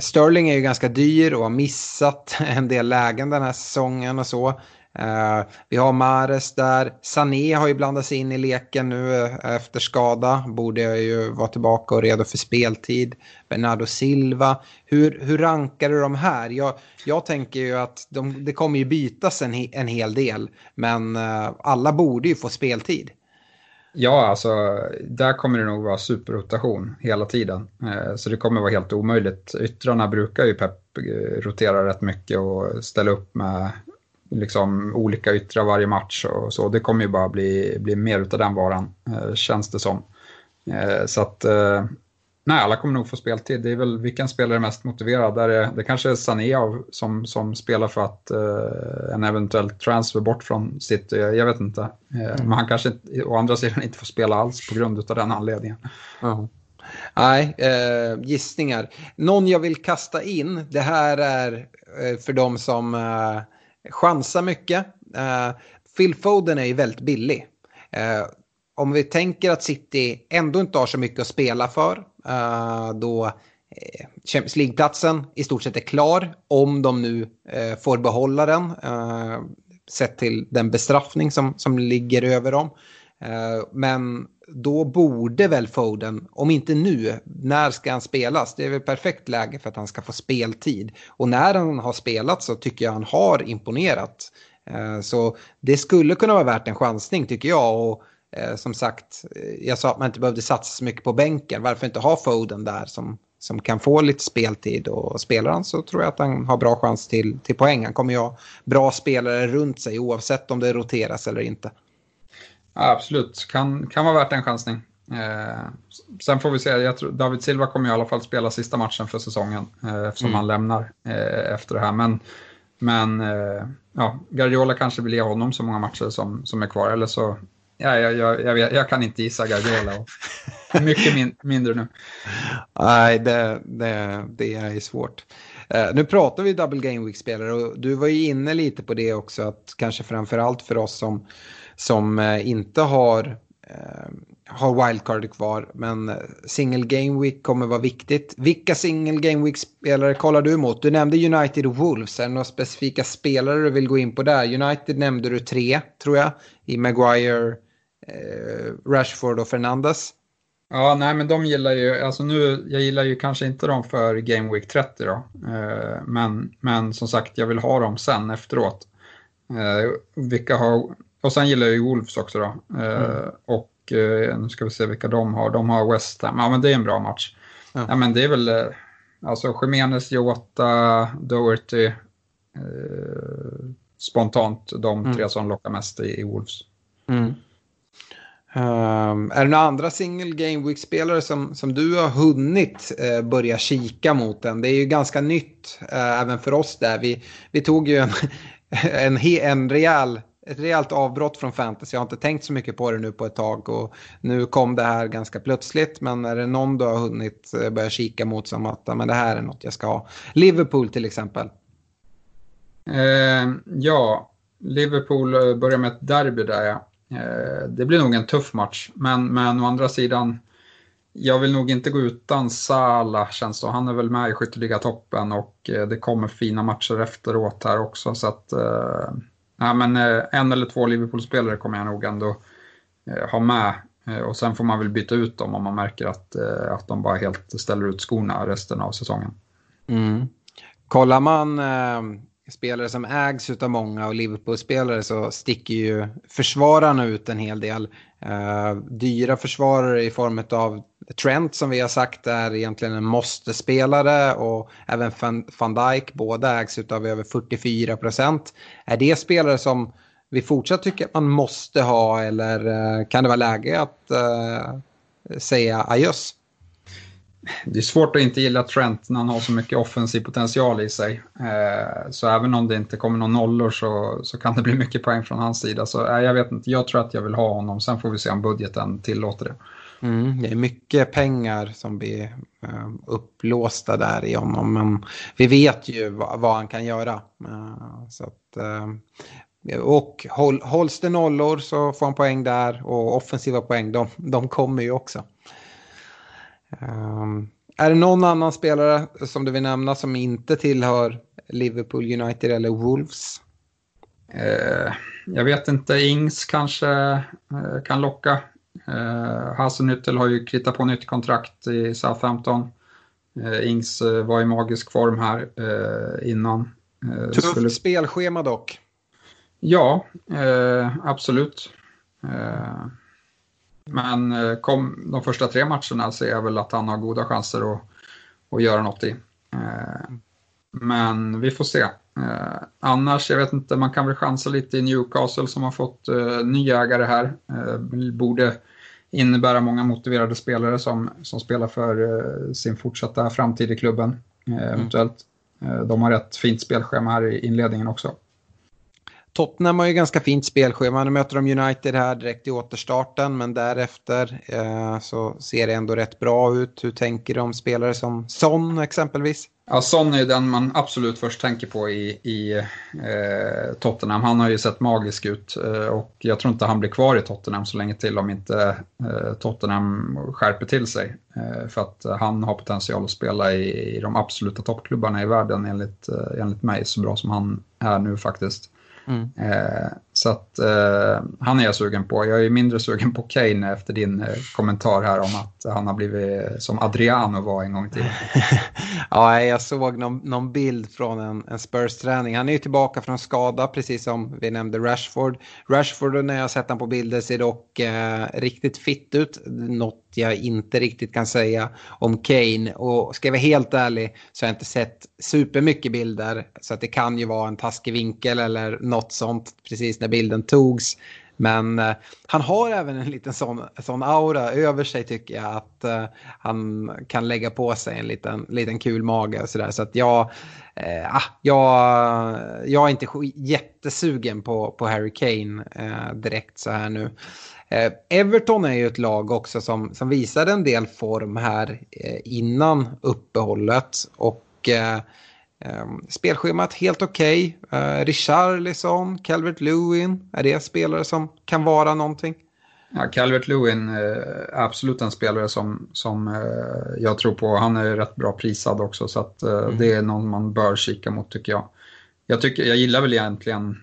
Sterling är ju ganska dyr och har missat en del lägen den här säsongen och så. Uh, vi har Mares där. Sané har ju blandat sig in i leken nu eh, efter skada. Borde ju vara tillbaka och redo för speltid. Bernardo Silva. Hur, hur rankar du de här? Jag, jag tänker ju att de, det kommer ju bytas en, en hel del. Men uh, alla borde ju få speltid. Ja, alltså där kommer det nog vara superrotation hela tiden. Så det kommer vara helt omöjligt. Yttrarna brukar ju Pep rotera rätt mycket och ställa upp med liksom olika yttrar varje match och så. Det kommer ju bara bli, bli mer utav den varan, eh, känns det som. Eh, så att, eh, nej, alla kommer nog få speltid. Det är väl vilken spelare är mest motiverad. Där är, det kanske är Sané som, som spelar för att eh, en eventuell transfer bort från City, jag vet inte. Eh, mm. Men han kanske å andra sidan inte får spela alls på grund av den anledningen. Mm. Nej, eh, gissningar. Någon jag vill kasta in, det här är eh, för de som chansar mycket. Eh, Phil Foden är ju väldigt billig. Eh, om vi tänker att City ändå inte har så mycket att spela för, eh, då Champions League-platsen i stort sett är klar om de nu får behålla den sett till den bestraffning som, som ligger över dem. Eh, men då borde väl Foden, om inte nu, när ska han spelas? Det är väl perfekt läge för att han ska få speltid. Och när han har spelat så tycker jag han har imponerat. Eh, så det skulle kunna vara värt en chansning tycker jag. Och eh, som sagt, jag sa att man inte behövde satsa så mycket på bänken. Varför inte ha Foden där som, som kan få lite speltid och spelar han så tror jag att han har bra chans till, till poäng. Han kommer ju ha bra spelare runt sig oavsett om det roteras eller inte. Ja, absolut, kan, kan vara värt en chansning. Eh, sen får vi se, jag tror David Silva kommer i alla fall spela sista matchen för säsongen eh, eftersom mm. han lämnar eh, efter det här. Men, men eh, ja, Guardiola kanske vill ge honom så många matcher som, som är kvar eller så Ja, jag, jag, jag, jag kan inte gissa Guardiola. Mycket min, mindre nu. Nej, det, det, det är svårt. Uh, nu pratar vi double game week-spelare och du var ju inne lite på det också att kanske framförallt för oss som, som eh, inte har, eh, har wildcard kvar men eh, single game week kommer vara viktigt. Vilka single game week-spelare kollar du emot? Du nämnde United och Wolves. Är det några specifika spelare du vill gå in på där? United nämnde du tre tror jag i Maguire, Rashford och Fernandes. Ja, nej men de gillar ju, alltså nu, jag gillar ju kanske inte dem för Game Week 30 då. Eh, men, men som sagt, jag vill ha dem sen efteråt. Eh, vilka har, och sen gillar jag ju Wolves också då. Eh, mm. Och nu ska vi se vilka de har. De har West Ham, ja men det är en bra match. Ja, ja men det är väl, alltså Jiménez, Jota, Doherty, spontant de mm. tre som lockar mest i, i Wolves. Mm. Um, är det några andra single game week-spelare som, som du har hunnit uh, börja kika mot den? Det är ju ganska nytt uh, även för oss där. Vi, vi tog ju en, en, en rejäl, ett rejält avbrott från fantasy. Jag har inte tänkt så mycket på det nu på ett tag och nu kom det här ganska plötsligt. Men är det någon du har hunnit eh, börja kika mot som att men det här är något jag ska ha? Liverpool till exempel. Eh, ja, Liverpool eh, börjar med ett derby där ja. Eh, det blir nog en tuff match, men, men å andra sidan, jag vill nog inte gå utan Salah känns det. Han är väl med i skytteliga-toppen och eh, det kommer fina matcher efteråt här också. Så att, eh, ja, men eh, en eller två Liverpool-spelare kommer jag nog ändå eh, ha med. Eh, och sen får man väl byta ut dem om man märker att, att de bara helt ställer ut skorna resten av säsongen. Mm. Kollar man spelare som ägs av många och Liverpool-spelare så sticker ju försvararna ut en hel del. Uh, dyra försvarare i form av Trent som vi har sagt är egentligen en måste-spelare och även van Dijk, båda ägs av över 44 procent. Är det spelare som vi fortsatt tycker att man måste ha eller uh, kan det vara läge att uh, säga adjöss? Det är svårt att inte gilla Trent när han har så mycket offensiv potential i sig. Eh, så även om det inte kommer någon nollor så, så kan det bli mycket poäng från hans sida. Så eh, jag vet inte, jag tror att jag vill ha honom. Sen får vi se om budgeten tillåter det. Mm, det är mycket pengar som blir eh, upplåsta där i honom. Men vi vet ju vad, vad han kan göra. Eh, så att, eh, och håll, hålls det nollor så får han poäng där. Och offensiva poäng, de, de kommer ju också. Um, är det någon annan spelare som du vill nämna som inte tillhör Liverpool United eller Wolves? Uh, jag vet inte, Ings kanske uh, kan locka. Uh, Hasenhüttel har ju kritat på nytt kontrakt i Southampton. Uh, Ings var i magisk form här innan. Tufft skulle... spelschema dock. Ja, absolut. Men eh, kom, de första tre matcherna ser jag väl att han har goda chanser att, att göra något i. Eh, men vi får se. Eh, annars, jag vet inte, man kan väl chansa lite i Newcastle som har fått ny ägare här. Borde innebära många motiverade spelare som, som spelar för sin fortsatta framtid i klubben. Eventuellt. De har rätt fint spelschema här i inledningen också. Tottenham har ju ganska fint spelschema. Nu möter de United här direkt i återstarten men därefter eh, så ser det ändå rätt bra ut. Hur tänker de spelare som Son exempelvis? Ja, Son är den man absolut först tänker på i, i eh, Tottenham. Han har ju sett magisk ut eh, och jag tror inte han blir kvar i Tottenham så länge till om inte eh, Tottenham skärper till sig. Eh, för att han har potential att spela i, i de absoluta toppklubbarna i världen enligt, eh, enligt mig, så bra som han är nu faktiskt. Mm. Eh, så att eh, han är jag sugen på. Jag är mindre sugen på Kane efter din eh, kommentar här om att han har blivit som Adriano var en gång tiden. ja, jag såg någon, någon bild från en, en Spurs-träning. Han är ju tillbaka från skada, precis som vi nämnde Rashford. Rashford, när jag sett honom på bilder, ser dock eh, riktigt fitt ut. Något jag inte riktigt kan säga om Kane. Och ska jag vara helt ärlig så har jag inte sett supermycket bilder. Så att det kan ju vara en taskig vinkel eller något sånt precis när bilden togs. Men eh, han har även en liten sån, sån aura över sig tycker jag. Att eh, han kan lägga på sig en liten, liten kul mage och sådär. Så att jag, eh, ah, jag, jag är inte jättesugen på, på Harry Kane eh, direkt så här nu. Eh, Everton är ju ett lag också som, som visade en del form här eh, innan uppehållet. Och eh, spelschemat helt okej. Okay. Eh, Richarlison, Calvert Lewin, är det spelare som kan vara någonting? Ja, Calvert Lewin är absolut en spelare som, som jag tror på. Han är rätt bra prisad också så att mm. det är någon man bör kika mot tycker jag. Jag, tycker, jag gillar väl egentligen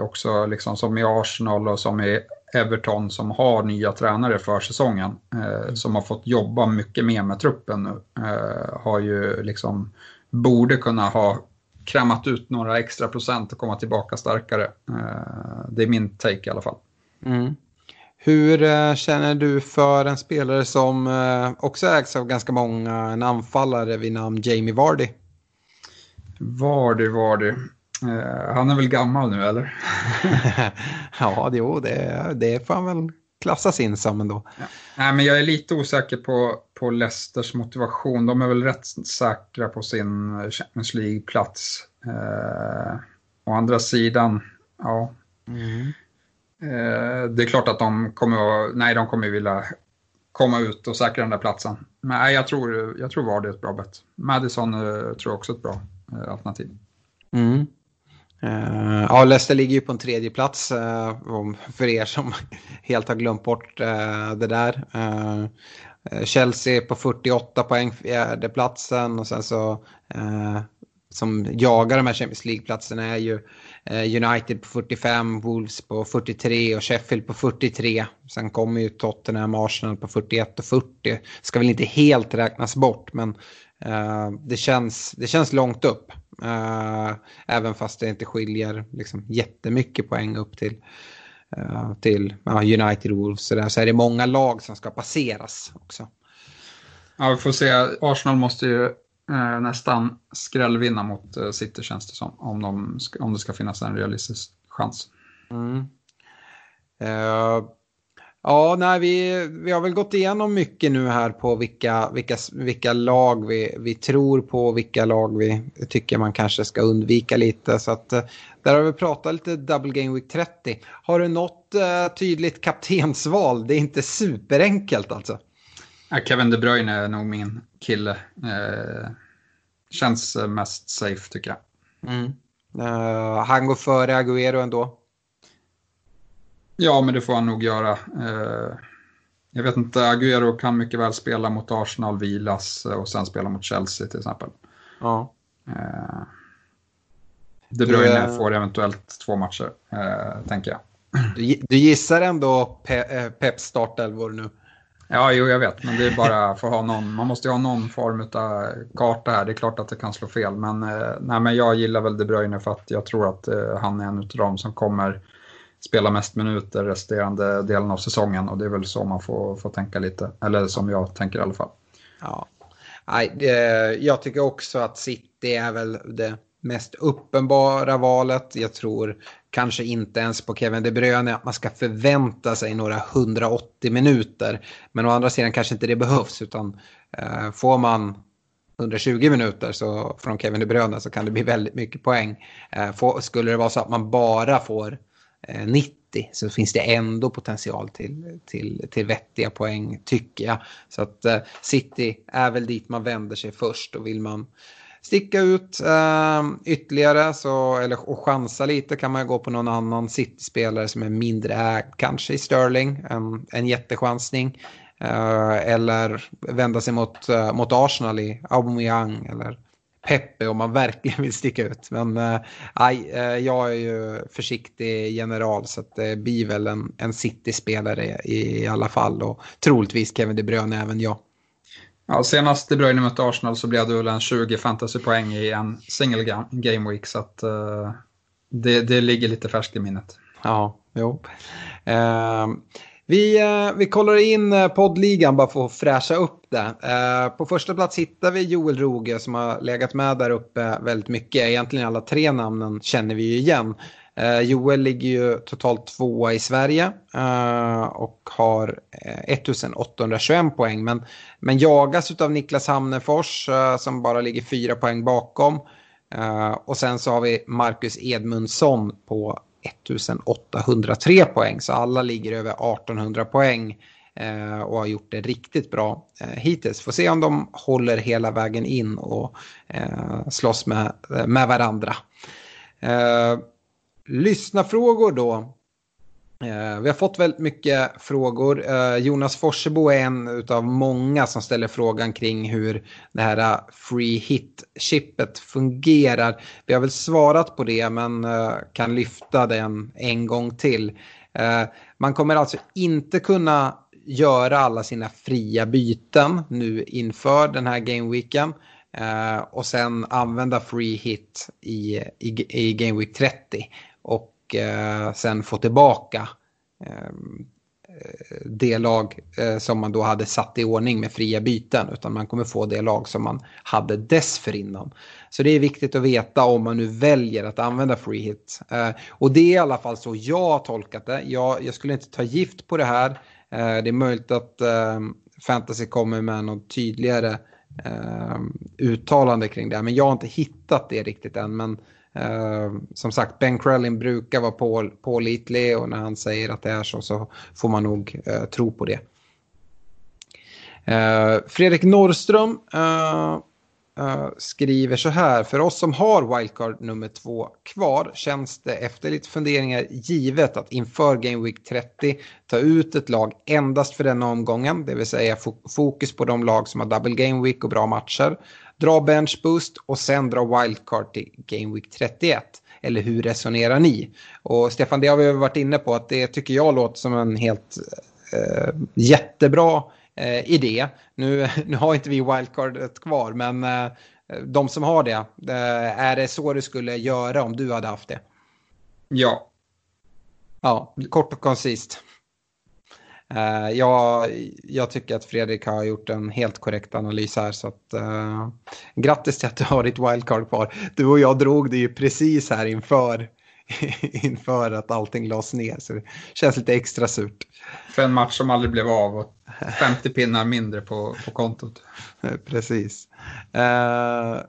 också liksom som i Arsenal och som i Everton som har nya tränare för säsongen, eh, som har fått jobba mycket mer med truppen nu, eh, har ju liksom, borde kunna ha krämat ut några extra procent och komma tillbaka starkare. Eh, det är min take i alla fall. Mm. Hur eh, känner du för en spelare som eh, också ägs av ganska många, en anfallare vid namn Jamie Vardy? Vardy, Vardy. Eh, han är väl gammal nu eller? ja, jo, det, det får han väl klassas in som ändå. Ja. Nej, men jag är lite osäker på, på Leicesters motivation. De är väl rätt säkra på sin Champions League-plats. Eh, å andra sidan, ja. Mm. Eh, det är klart att de kommer att, nej, de kommer vilja komma ut och säkra den där platsen. Men nej, jag tror, jag tror var det är ett bra bett. Madison eh, tror jag också är ett bra eh, alternativ. Mm. Uh, ja, Leicester ligger ju på en tredje plats uh, för er som helt har glömt bort uh, det där. Chelsea på 48 poäng, fjärde platsen och sen så som jagar de här Champions League-platserna är ju United på 45, Wolves på 43 och Sheffield på 43. Sen kommer ju Tottenham och Arsenal på 41 och 40. Ska väl inte helt räknas bort men det, känns, det känns långt upp. Uh, även fast det inte skiljer liksom, jättemycket poäng upp till, uh, till uh, United Wolves. Så, där, så är det många lag som ska passeras också. Ja, vi får se. Arsenal måste ju eh, nästan skrällvinna mot eh, City känns det som. Om, de, om det ska finnas en realistisk chans. Mm. Ja, nej, vi, vi har väl gått igenom mycket nu här på vilka, vilka, vilka lag vi, vi tror på, vilka lag vi tycker man kanske ska undvika lite. Så att, eh, där har vi pratat lite Double Game Week 30. Har du något uh, tydligt kaptensval? Det är inte superenkelt alltså. Kevin De Bruyne är nog min kille. Eh, känns mest safe tycker jag. Mm. Uh, han går före Agüero ändå. Ja, men det får han nog göra. Eh, jag vet inte, Agüero kan mycket väl spela mot Arsenal, vilas och sen spela mot Chelsea till exempel. Ja. Eh, De Bruyne du, får eventuellt två matcher, eh, tänker jag. Du, du gissar ändå pe, Peps startelvor nu? Ja, jo, jag vet, men det är bara för att ha någon, man måste ju ha någon form av karta här. Det är klart att det kan slå fel, men, nej, men jag gillar väl De Bruyne för att jag tror att han är en av dem som kommer spela mest minuter resterande delen av säsongen och det är väl så man får, får tänka lite, eller som jag tänker i alla fall. Ja, Nej, jag tycker också att City är väl det mest uppenbara valet. Jag tror kanske inte ens på Kevin De Bruyne att man ska förvänta sig några 180 minuter. Men å andra sidan kanske inte det behövs utan eh, får man 120 minuter så från Kevin De Bruyne så kan det bli väldigt mycket poäng. Eh, skulle det vara så att man bara får Eh, 90 så finns det ändå potential till, till, till vettiga poäng tycker jag. Så att eh, City är väl dit man vänder sig först och vill man sticka ut eh, ytterligare så, eller, och chansa lite kan man gå på någon annan City-spelare som är mindre ägd, kanske i Sterling, en, en jättechansning. Eh, eller vända sig mot, eh, mot Arsenal i Aubameyang eller Peppe om man verkligen vill sticka ut. Men uh, jag är ju försiktig general så att det blir väl en, en City-spelare i, i alla fall och troligtvis Kevin De Bruyne även jag. Ja, senast De Bruyne mötte Arsenal så blev det väl en 20 fantasypoäng i en single game week så att uh, det, det ligger lite färskt i minnet. Ja, jo. Uh, vi, eh, vi kollar in eh, poddligan bara för att fräscha upp det. Eh, på första plats hittar vi Joel Roge som har legat med där uppe väldigt mycket. Egentligen alla tre namnen känner vi ju igen. Eh, Joel ligger ju totalt tvåa i Sverige eh, och har 1821 poäng. Men, men jagas av Niklas Hamnefors som bara ligger fyra poäng bakom. Och sen så har vi Marcus Edmundsson på 1803 poäng. Så alla ligger över 1800 poäng eh, och har gjort det riktigt bra eh, hittills. Får se om de håller hela vägen in och eh, slåss med, eh, med varandra. Eh, lyssnafrågor då. Eh, vi har fått väldigt mycket frågor. Eh, Jonas Forsebo är en av många som ställer frågan kring hur det här eh, free hit-chippet fungerar. Vi har väl svarat på det men kan lyfta den en gång till. Man kommer alltså inte kunna göra alla sina fria byten nu inför den här gameweeken. och sen använda free hit i, i, i Game Week 30. Och eh, sen få tillbaka eh, det lag eh, som man då hade satt i ordning med fria byten utan man kommer få det lag som man hade dessförinnan. Så det är viktigt att veta om man nu väljer att använda free hit. Eh, och det är i alla fall så jag har tolkat det. Jag, jag skulle inte ta gift på det här. Eh, det är möjligt att eh, fantasy kommer med något tydligare eh, uttalande kring det. Men jag har inte hittat det riktigt än. Men Uh, som sagt, Ben Krellin brukar vara på, pålitlig och när han säger att det är så så får man nog uh, tro på det. Uh, Fredrik Norrström skriver så här. För oss som har wildcard nummer två kvar känns det efter lite funderingar givet att inför Game Week 30 ta ut ett lag endast för denna omgången. Det vill säga fokus på de lag som har double Game Week och bra matcher dra bench boost och sen dra wildcard till Game Week 31. Eller hur resonerar ni? Och Stefan, det har vi varit inne på att det tycker jag låter som en helt eh, jättebra eh, idé. Nu, nu har inte vi wildcardet kvar, men eh, de som har det, eh, är det så du skulle göra om du hade haft det? Ja. Ja, kort och koncist. Uh, jag, jag, tycker att Fredrik har gjort en helt korrekt analys här. Så att, uh, grattis till att du har ditt wildcard kvar. Du och jag drog det ju precis här inför, inför att allting lades ner. Så det känns lite extra surt. För en match som aldrig blev av och 50 pinnar mindre på, på kontot. precis. Uh, Eh,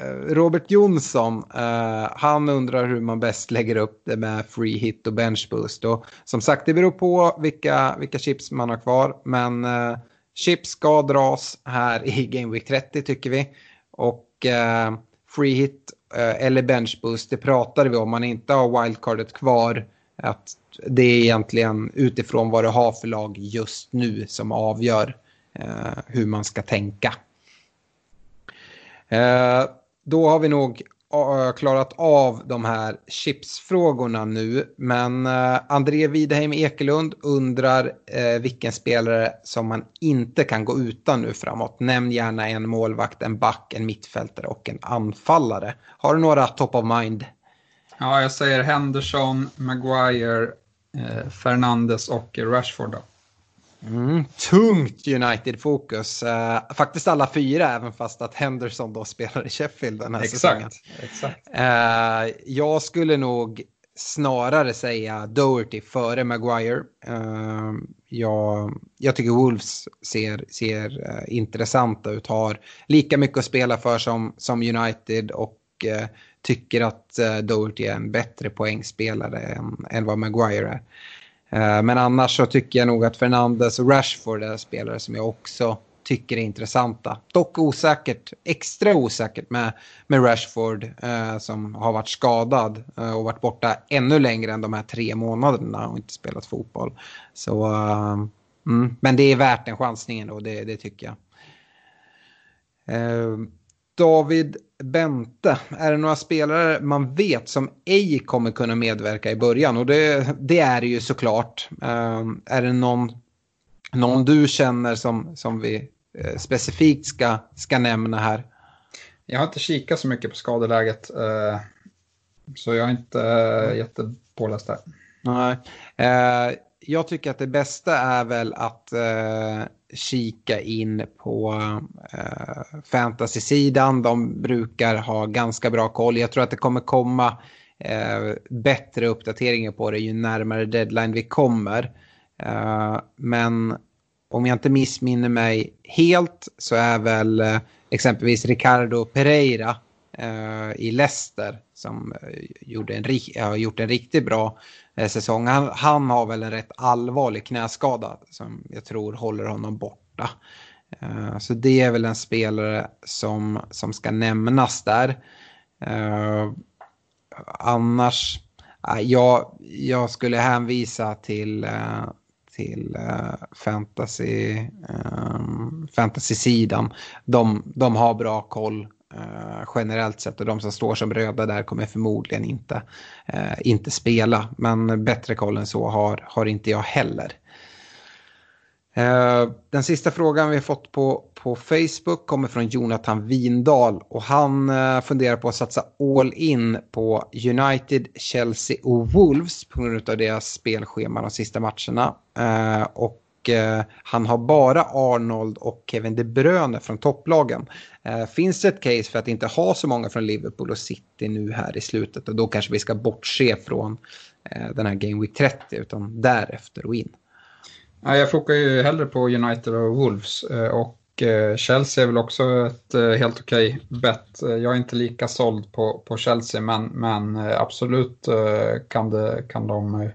Eh, Robert Jonsson, uh, han undrar hur man bäst lägger upp det med free hit och bench boost. Och som sagt, det beror på vilka, vilka chips man har kvar. Men uh, chips ska dras här i Game Week 30 tycker vi. Och uh, free hit eller bench boost, det pratade vi om. Man inte har wildcardet kvar. Att det är egentligen utifrån vad du har för lag just nu som avgör hur man ska tänka. Då har vi nog klarat av de här chipsfrågorna nu. Men eh, André Wideheim Ekelund undrar eh, vilken spelare som man inte kan gå utan nu framåt. Nämn gärna en målvakt, en back, en mittfältare och en anfallare. Har du några top of mind? Ja, jag säger Henderson, Maguire, eh, Fernandes och Rashford. Då. Mm, tungt United-fokus. Uh, faktiskt alla fyra, även fast att Henderson då spelar i Sheffield den här exakt, säsongen. Exakt. Uh, jag skulle nog snarare säga Doherty före Maguire. Uh, jag, jag tycker Wolves ser, ser uh, intressanta ut, har lika mycket att spela för som, som United och tycker att Doherty är en bättre poängspelare än, än vad Maguire är. Eh, men annars så tycker jag nog att Fernandes och Rashford är spelare som jag också tycker är intressanta. Dock osäkert, extra osäkert med, med Rashford eh, som har varit skadad eh, och varit borta ännu längre än de här tre månaderna och inte spelat fotboll. Så, eh, mm, men det är värt den chansningen och det, det tycker jag. Eh, David Bente, är det några spelare man vet som ej kommer kunna medverka i början? Och det, det är det ju såklart. Eh, är det någon någon du känner som, som vi Eh, specifikt ska, ska nämna här? Jag har inte kikat så mycket på skadeläget. Eh, så jag är inte mm. jättepåläst där. Nej. Eh, jag tycker att det bästa är väl att eh, kika in på eh, fantasy-sidan. De brukar ha ganska bra koll. Jag tror att det kommer komma eh, bättre uppdateringar på det ju närmare deadline vi kommer. men om jag inte missminner mig helt så är väl eh, exempelvis Ricardo Pereira Eh, i Leicester som eh, gjorde en, har gjort en riktigt bra eh, säsong. Han, han, har väl en rätt allvarlig knäskada som jag tror håller honom borta. Eh, så det är väl en spelare som, som ska nämnas där. Eh, annars, eh, jag, jag skulle hänvisa till till fantasy, um, fantasy-sidan. De, de har bra koll Eh, generellt sett och de som står som röda där kommer förmodligen inte, eh, inte spela. Men bättre koll än så har, har inte jag heller. Eh, den sista frågan vi har fått på, på Facebook kommer från Jonathan Windahl och han funderar på att satsa all in på United, Chelsea och Wolves på grund av deras spelschema de sista matcherna. Och och eh, han har bara Arnold och Kevin De Bruyne från topplagen. Eh, finns det ett case för att inte ha så många från Liverpool och City nu här i slutet? Och då kanske vi ska bortse från eh, den här Game Week 30 utan därefter och in. Jag fokar ju hellre på United och Wolves och Chelsea är väl också ett helt okej okay bett. Jag är inte lika såld på, på Chelsea men, men absolut kan, det, kan de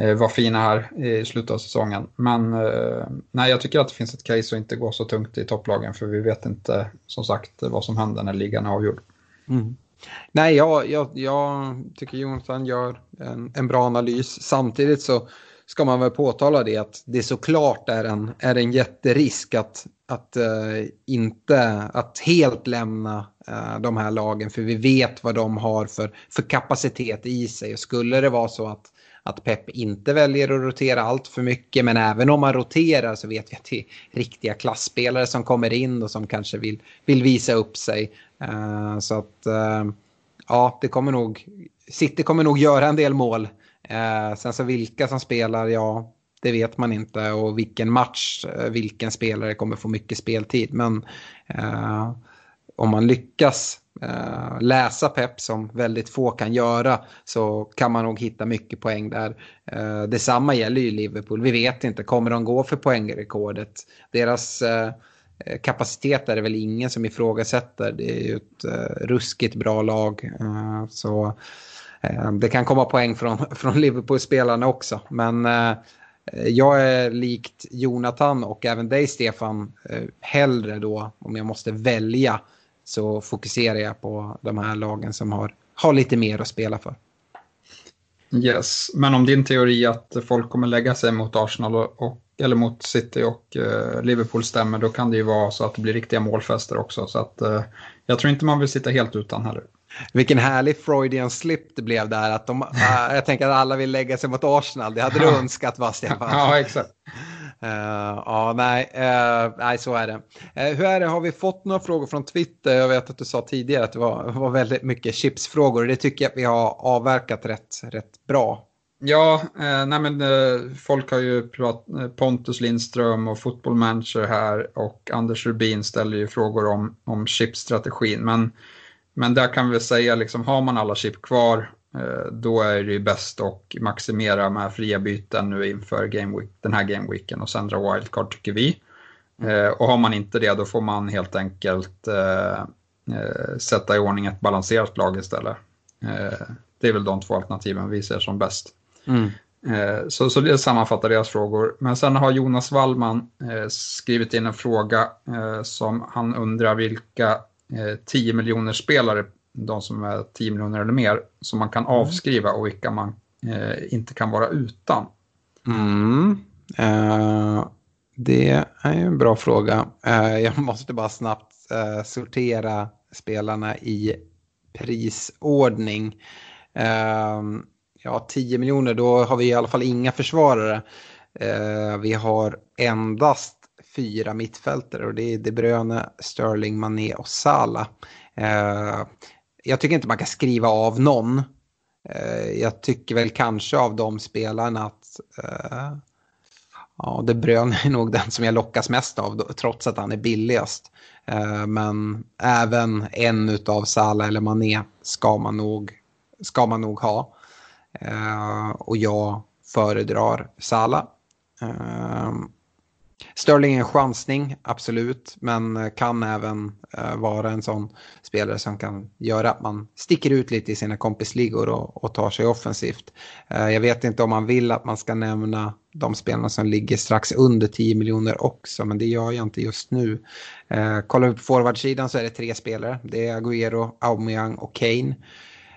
Eh, var fina här i slutet av säsongen. Men eh, nej, jag tycker att det finns ett case att inte gå så tungt i topplagen för vi vet inte som sagt vad som händer när ligan är avgjord. Mm. Nej, jag, jag, jag tycker Jonathan gör en, en, bra analys. Samtidigt så ska man väl påtala det att det såklart är en, är en jätterisk att, att, uh, inte, att helt lämna uh, de här lagen för vi vet vad de har för, för kapacitet i sig. Och skulle det vara så att att Pep inte väljer att rotera allt för mycket. Men även om man roterar så vet vi att det är riktiga klassspelare som kommer in och som kanske vill, vill visa upp sig. Uh, så att uh, ja, det kommer nog, City kommer nog göra en del mål. Uh, sen så vilka som spelar, ja, det vet man inte. Och vilken match, vilken spelare kommer få mycket speltid. Men om man lyckas eh, läsa Pep som väldigt få kan göra så kan man nog hitta mycket poäng där. Eh, detsamma gäller ju Liverpool. Vi vet inte, kommer de gå för poängrekordet? Deras eh, kapacitet är det väl ingen som ifrågasätter. Det är ju ett eh, ruskigt bra lag. Eh, så det kan komma poäng från, från Liverpool-spelarna också. Men jag är likt Jonathan och även dig Stefan hellre då om jag måste välja så fokuserar jag på de här lagen som har, har lite mer att spela för. Yes, men om din teori att folk kommer lägga sig mot Arsenal och, eller mot City och uh, Liverpool stämmer, då kan det ju vara så att det blir riktiga målfester också. Så att, uh, jag tror inte man vill sitta helt utan heller. Vilken härlig Freudian slip det blev där. Att de, uh, jag tänker att alla vill lägga sig mot Arsenal. Det hade du önskat va, Stefan? Ja, exakt. Uh, ja, nej, uh, nej, så är det. Uh, hur är det, har vi fått några frågor från Twitter? Jag vet att du sa tidigare att det var, var väldigt mycket chipsfrågor. Det tycker jag att vi har avverkat rätt, rätt bra. Ja, nej men folk har ju pratat, Pontus Lindström och Football Manager här och Anders Rubin ställer ju frågor om, om chipstrategin. Men, men där kan vi säga, liksom, har man alla chip kvar då är det ju bäst att maximera med fria byten nu inför game week, den här gameweeken och sen dra wildcard tycker vi. Och har man inte det då får man helt enkelt sätta i ordning ett balanserat lag istället. Det är väl de två alternativen vi ser som bäst. Mm. Eh, så, så det sammanfattar deras frågor. Men sen har Jonas Wallman eh, skrivit in en fråga eh, som han undrar vilka 10 miljoner spelare, de som är 10 miljoner eller mer, som man kan mm. avskriva och vilka man inte kan vara utan. Mm. Uh, det är en bra fråga. Uh, jag måste bara snabbt uh, sortera spelarna i prisordning. Uh, ja, 10 miljoner, då har vi i alla fall inga försvarare. Eh, vi har endast fyra mittfältare och det är De Bruyne, Sterling, Mané och Salah. Eh, jag tycker inte man kan skriva av någon. Eh, jag tycker väl kanske av de spelarna att eh, ja, De Bruyne är nog den som jag lockas mest av trots att han är billigast. Eh, men även en av Salah eller Mané ska man nog, ska man nog ha. Och jag föredrar Salah. Sterling är en chansning, absolut, men eh, kan även eh, vara en sån spelare som kan göra att man sticker ut lite i sina kompisligor och, och tar sig offensivt. Eh, jag vet inte om man vill att man ska nämna de spelarna som ligger strax under 10 miljoner också, men det gör jag inte just nu. Eh, kollar vi på forwardsidan så är det tre spelare. Det är Agüero, Aubameyang och Kane.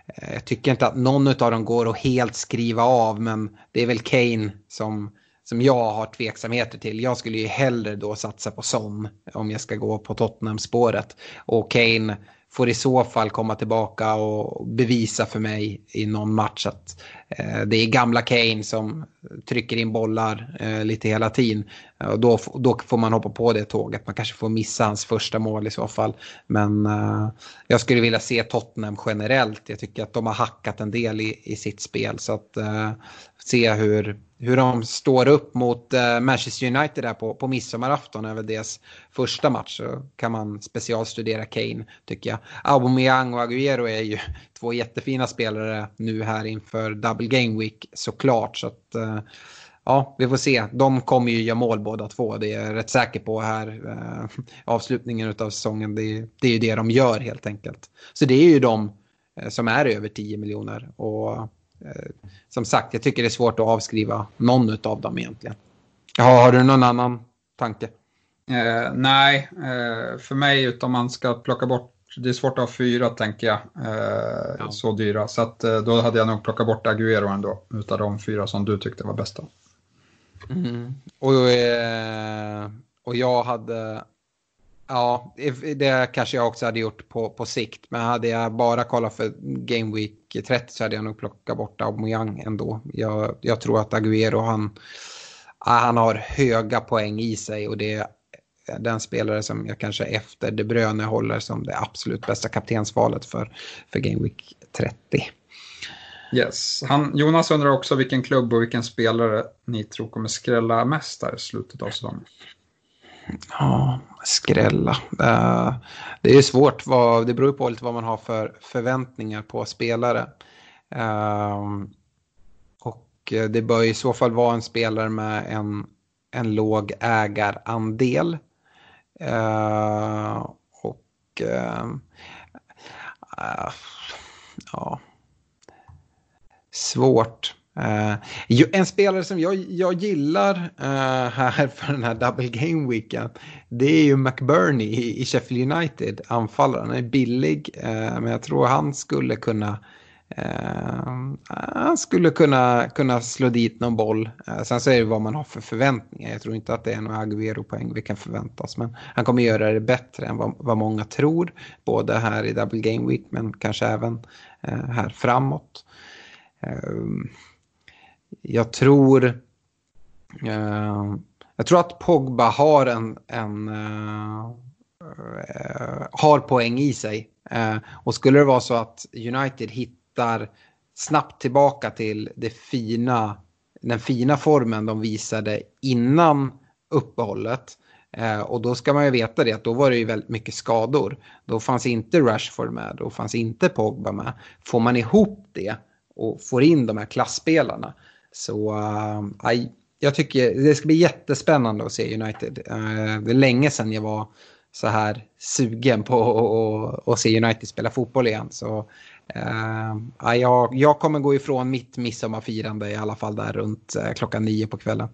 Eh, jag tycker inte att någon av dem går att helt skriva av men det är väl Kane som, som jag har tveksamheter till. Jag skulle ju hellre då satsa på Son om jag ska gå på Tottenham-spåret. Och Kane får i så fall komma tillbaka och bevisa för mig i någon match att eh, det är gamla Kane som trycker in bollar eh, lite hela tiden. Och då, då får man hoppa på det tåget. Man kanske får missa hans första mål i så fall. Men eh, jag skulle vilja se Tottenham generellt. Jag tycker att de har hackat en del i, i sitt spel. Så att eh, se hur, hur de står upp mot eh, Manchester United där på, på midsommarafton över deras första match. Så kan man specialstudera Kane tycker jag. Aubameyang och Agüero är ju två jättefina spelare nu här inför Double Game Week såklart. Så att, eh, ja, vi får se. De kommer ju göra mål båda två. Det är jag rätt säker på här. Eh, avslutningen av säsongen, det, det är ju det de gör helt enkelt. Så det är ju de eh, som är över 10 miljoner. Och som sagt, jag tycker det är svårt att avskriva någon av dem egentligen. Ja, har du någon annan tanke? Eh, nej, eh, för mig utom man ska plocka bort det är svårt att ha fyra tänker jag, eh, ja. så dyra. Så att, eh, då hade jag nog plockat bort Agüero ändå, utav de fyra som du tyckte var bästa. Mm. Och, eh, och jag hade, ja, det kanske jag också hade gjort på, på sikt. Men hade jag bara kollat för Game Week 30 så hade jag nog plockat bort Aubameyang ändå. Jag, jag tror att Agüero, han, han har höga poäng i sig och det är den spelare som jag kanske efter De Bruyne håller som det absolut bästa kaptensvalet för, för Game Week 30. Yes. Han, Jonas undrar också vilken klubb och vilken spelare ni tror kommer skrälla mest där i slutet av säsongen. Ja, skrälla. Eh, det är svårt. Vad, det beror på lite vad man har för förväntningar på spelare. Eh, och det bör i så fall vara en spelare med en, en låg ägarandel. Eh, och ja, svårt. Eh, en spelare som jag, jag gillar eh, här för den här double game weekend det är ju McBurney i, i Sheffield United, anfallaren. Han är billig eh, men jag tror han skulle kunna Uh, han skulle kunna, kunna slå dit någon boll. Uh, sen så är det vad man har för förväntningar. Jag tror inte att det är några Agüero-poäng vi kan förvänta oss. Men han kommer göra det bättre än vad, vad många tror. Både här i Double Game Week men kanske även uh, här framåt. Ehm, jag tror... Eh, jag tror att Pogba har en... en eh, har poäng i sig. Eh, och skulle det vara så att United hittar snabbt tillbaka till det fina, den fina formen de visade innan uppehållet. Eh, och då ska man ju veta det att då var det ju väldigt mycket skador. Då fanns inte Rashford med, då fanns inte Pogba med. Får man ihop det och får in de här klassspelarna. Så äh, jag tycker det ska bli jättespännande att se United. Äh, det är länge sedan jag var så här sugen på att se United spela fotboll igen. Så äh, jag, jag kommer gå ifrån mitt midsommarfirande i alla fall där runt äh, klockan nio på kvällen.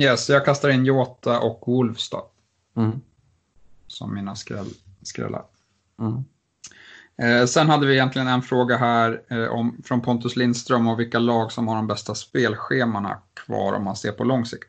Yes, jag kastar in Jota och Wolves då. Mm. Som mina skräll, skrällar. Mm. Eh, sen hade vi egentligen en fråga här eh, om, från Pontus Lindström och vilka lag som har de bästa spelschemana kvar om man ser på lång sikt.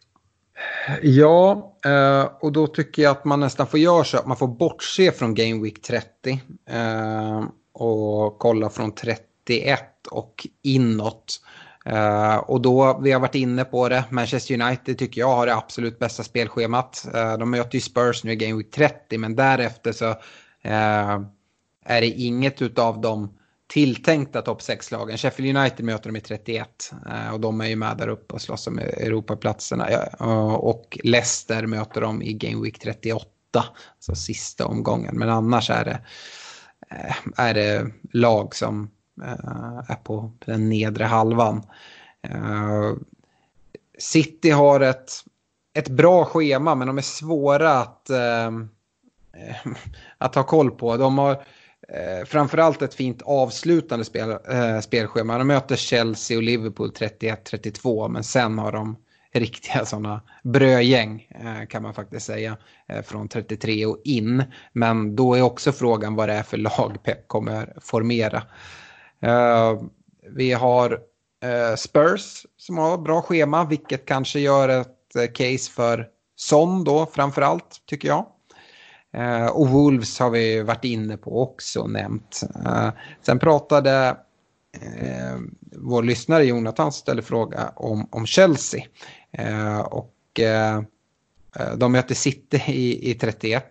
Ja, eh, och då tycker jag att man nästan får göra så att man får bortse från Game Week 30 eh, och kolla från 31 och inåt. Uh, och då, vi har varit inne på det, Manchester United tycker jag har det absolut bästa spelschemat. Uh, de möter ju Spurs nu i Game Week 30, men därefter så uh, är det inget utav de tilltänkta topp 6-lagen. Sheffield United möter de i 31 eh, och de är ju med där uppe och slåss om Europaplatserna. Eh, och Leicester möter de i Game Week 38, alltså sista omgången. Men annars är det, eh, är det lag som är på den nedre halvan. City har ett, ett bra schema men de är svåra att, att ha koll på. De har Eh, framförallt ett fint avslutande spel, eh, spelschema. De möter Chelsea och Liverpool 31-32 men sen har de riktiga sådana brödgäng eh, kan man faktiskt säga från 33 och in. Men då är också frågan vad det är för lag Pep kommer formera. Vi har Spurs som har bra schema, vilket kanske gör ett case för Son då framförallt, tycker jag. Eh, och Wolves har vi varit inne på också och nämnt. Eh, sen pratade eh, vår lyssnare Jonathan ställde fråga om, om Chelsea. och de möter City i, i 31.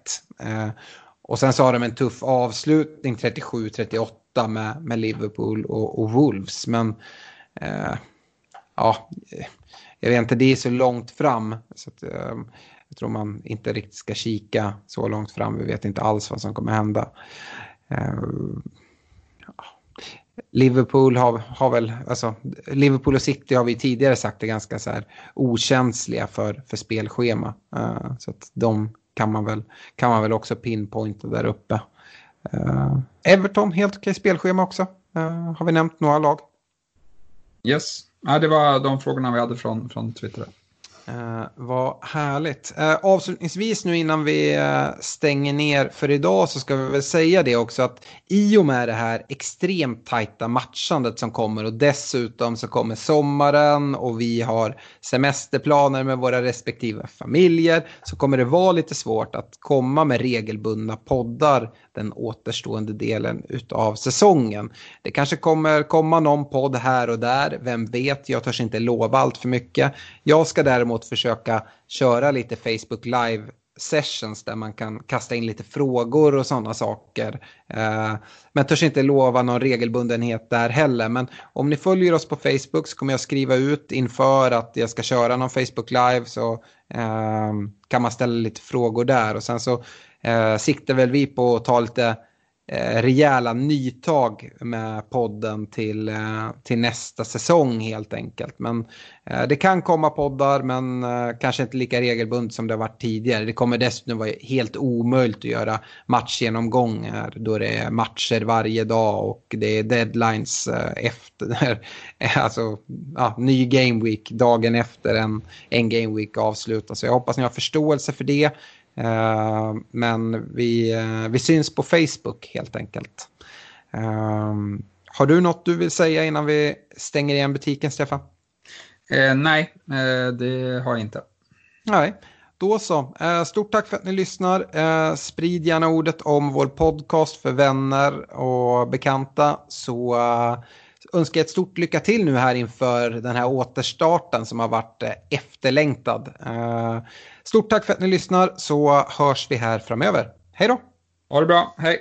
och sen så har de en tuff avslutning 37-38 med, med Liverpool och, och Wolves. Men eh, ja, jag vet inte, det är så långt fram. Så att, eh, jag tror man inte riktigt ska kika så långt fram. Vi vet inte alls vad som kommer hända. Eh, Liverpool har, har väl, alltså Liverpool och City har vi tidigare sagt är ganska så här okänsliga för, för spelschema. Uh, så att de kan man väl, kan man väl också pinpointa där uppe. Uh, Everton, helt okej spelschema också. Uh, har vi nämnt några lag? Yes, ja, det var de frågorna vi hade från, från Twitter. Eh, vad härligt. Eh, avslutningsvis nu innan vi eh, stänger ner för idag så ska vi väl säga det också att i och med det här extremt tajta matchandet som kommer och dessutom så kommer sommaren och vi har semesterplaner med våra respektive familjer så kommer det vara lite svårt att komma med regelbundna poddar den återstående delen utav säsongen. Det kanske kommer komma någon podd här och där, vem vet, jag törs inte lova allt för mycket. Jag ska däremot försöka köra lite Facebook live sessions där man kan kasta in lite frågor och sådana saker. Eh, men törs inte lova någon regelbundenhet där heller. Men om ni följer oss på Facebook så kommer jag skriva ut inför att jag ska köra någon Facebook live så eh, kan man ställa lite frågor där. Och sen så eh, siktar väl vi på att ta lite eh, rejäla nytag med podden till, eh, till nästa säsong helt enkelt. Men eh, det kan komma poddar men eh, kanske inte lika regelbundet som det har varit tidigare. Det kommer dessutom vara helt omöjligt att göra matchgenomgångar då det är matcher varje dag och det är deadlines eh, efter, alltså ja, ny game week dagen efter en, en game week avslutas. Så jag hoppas ni har förståelse för det. Uh, men vi, uh, vi syns på Facebook helt enkelt. Uh, har du något du vill säga innan vi stänger igen butiken, Stefan? Eh, nej, det har jag inte. Nej, då så. stort tack för att ni lyssnar. sprid gärna ordet om vår podcast för vänner och bekanta. Så önskar jag ett stort lycka till nu här inför den här återstarten som har varit efterlängtad. Stort tack för att ni lyssnar så hörs vi här framöver. Hej då! Ha det bra, hej!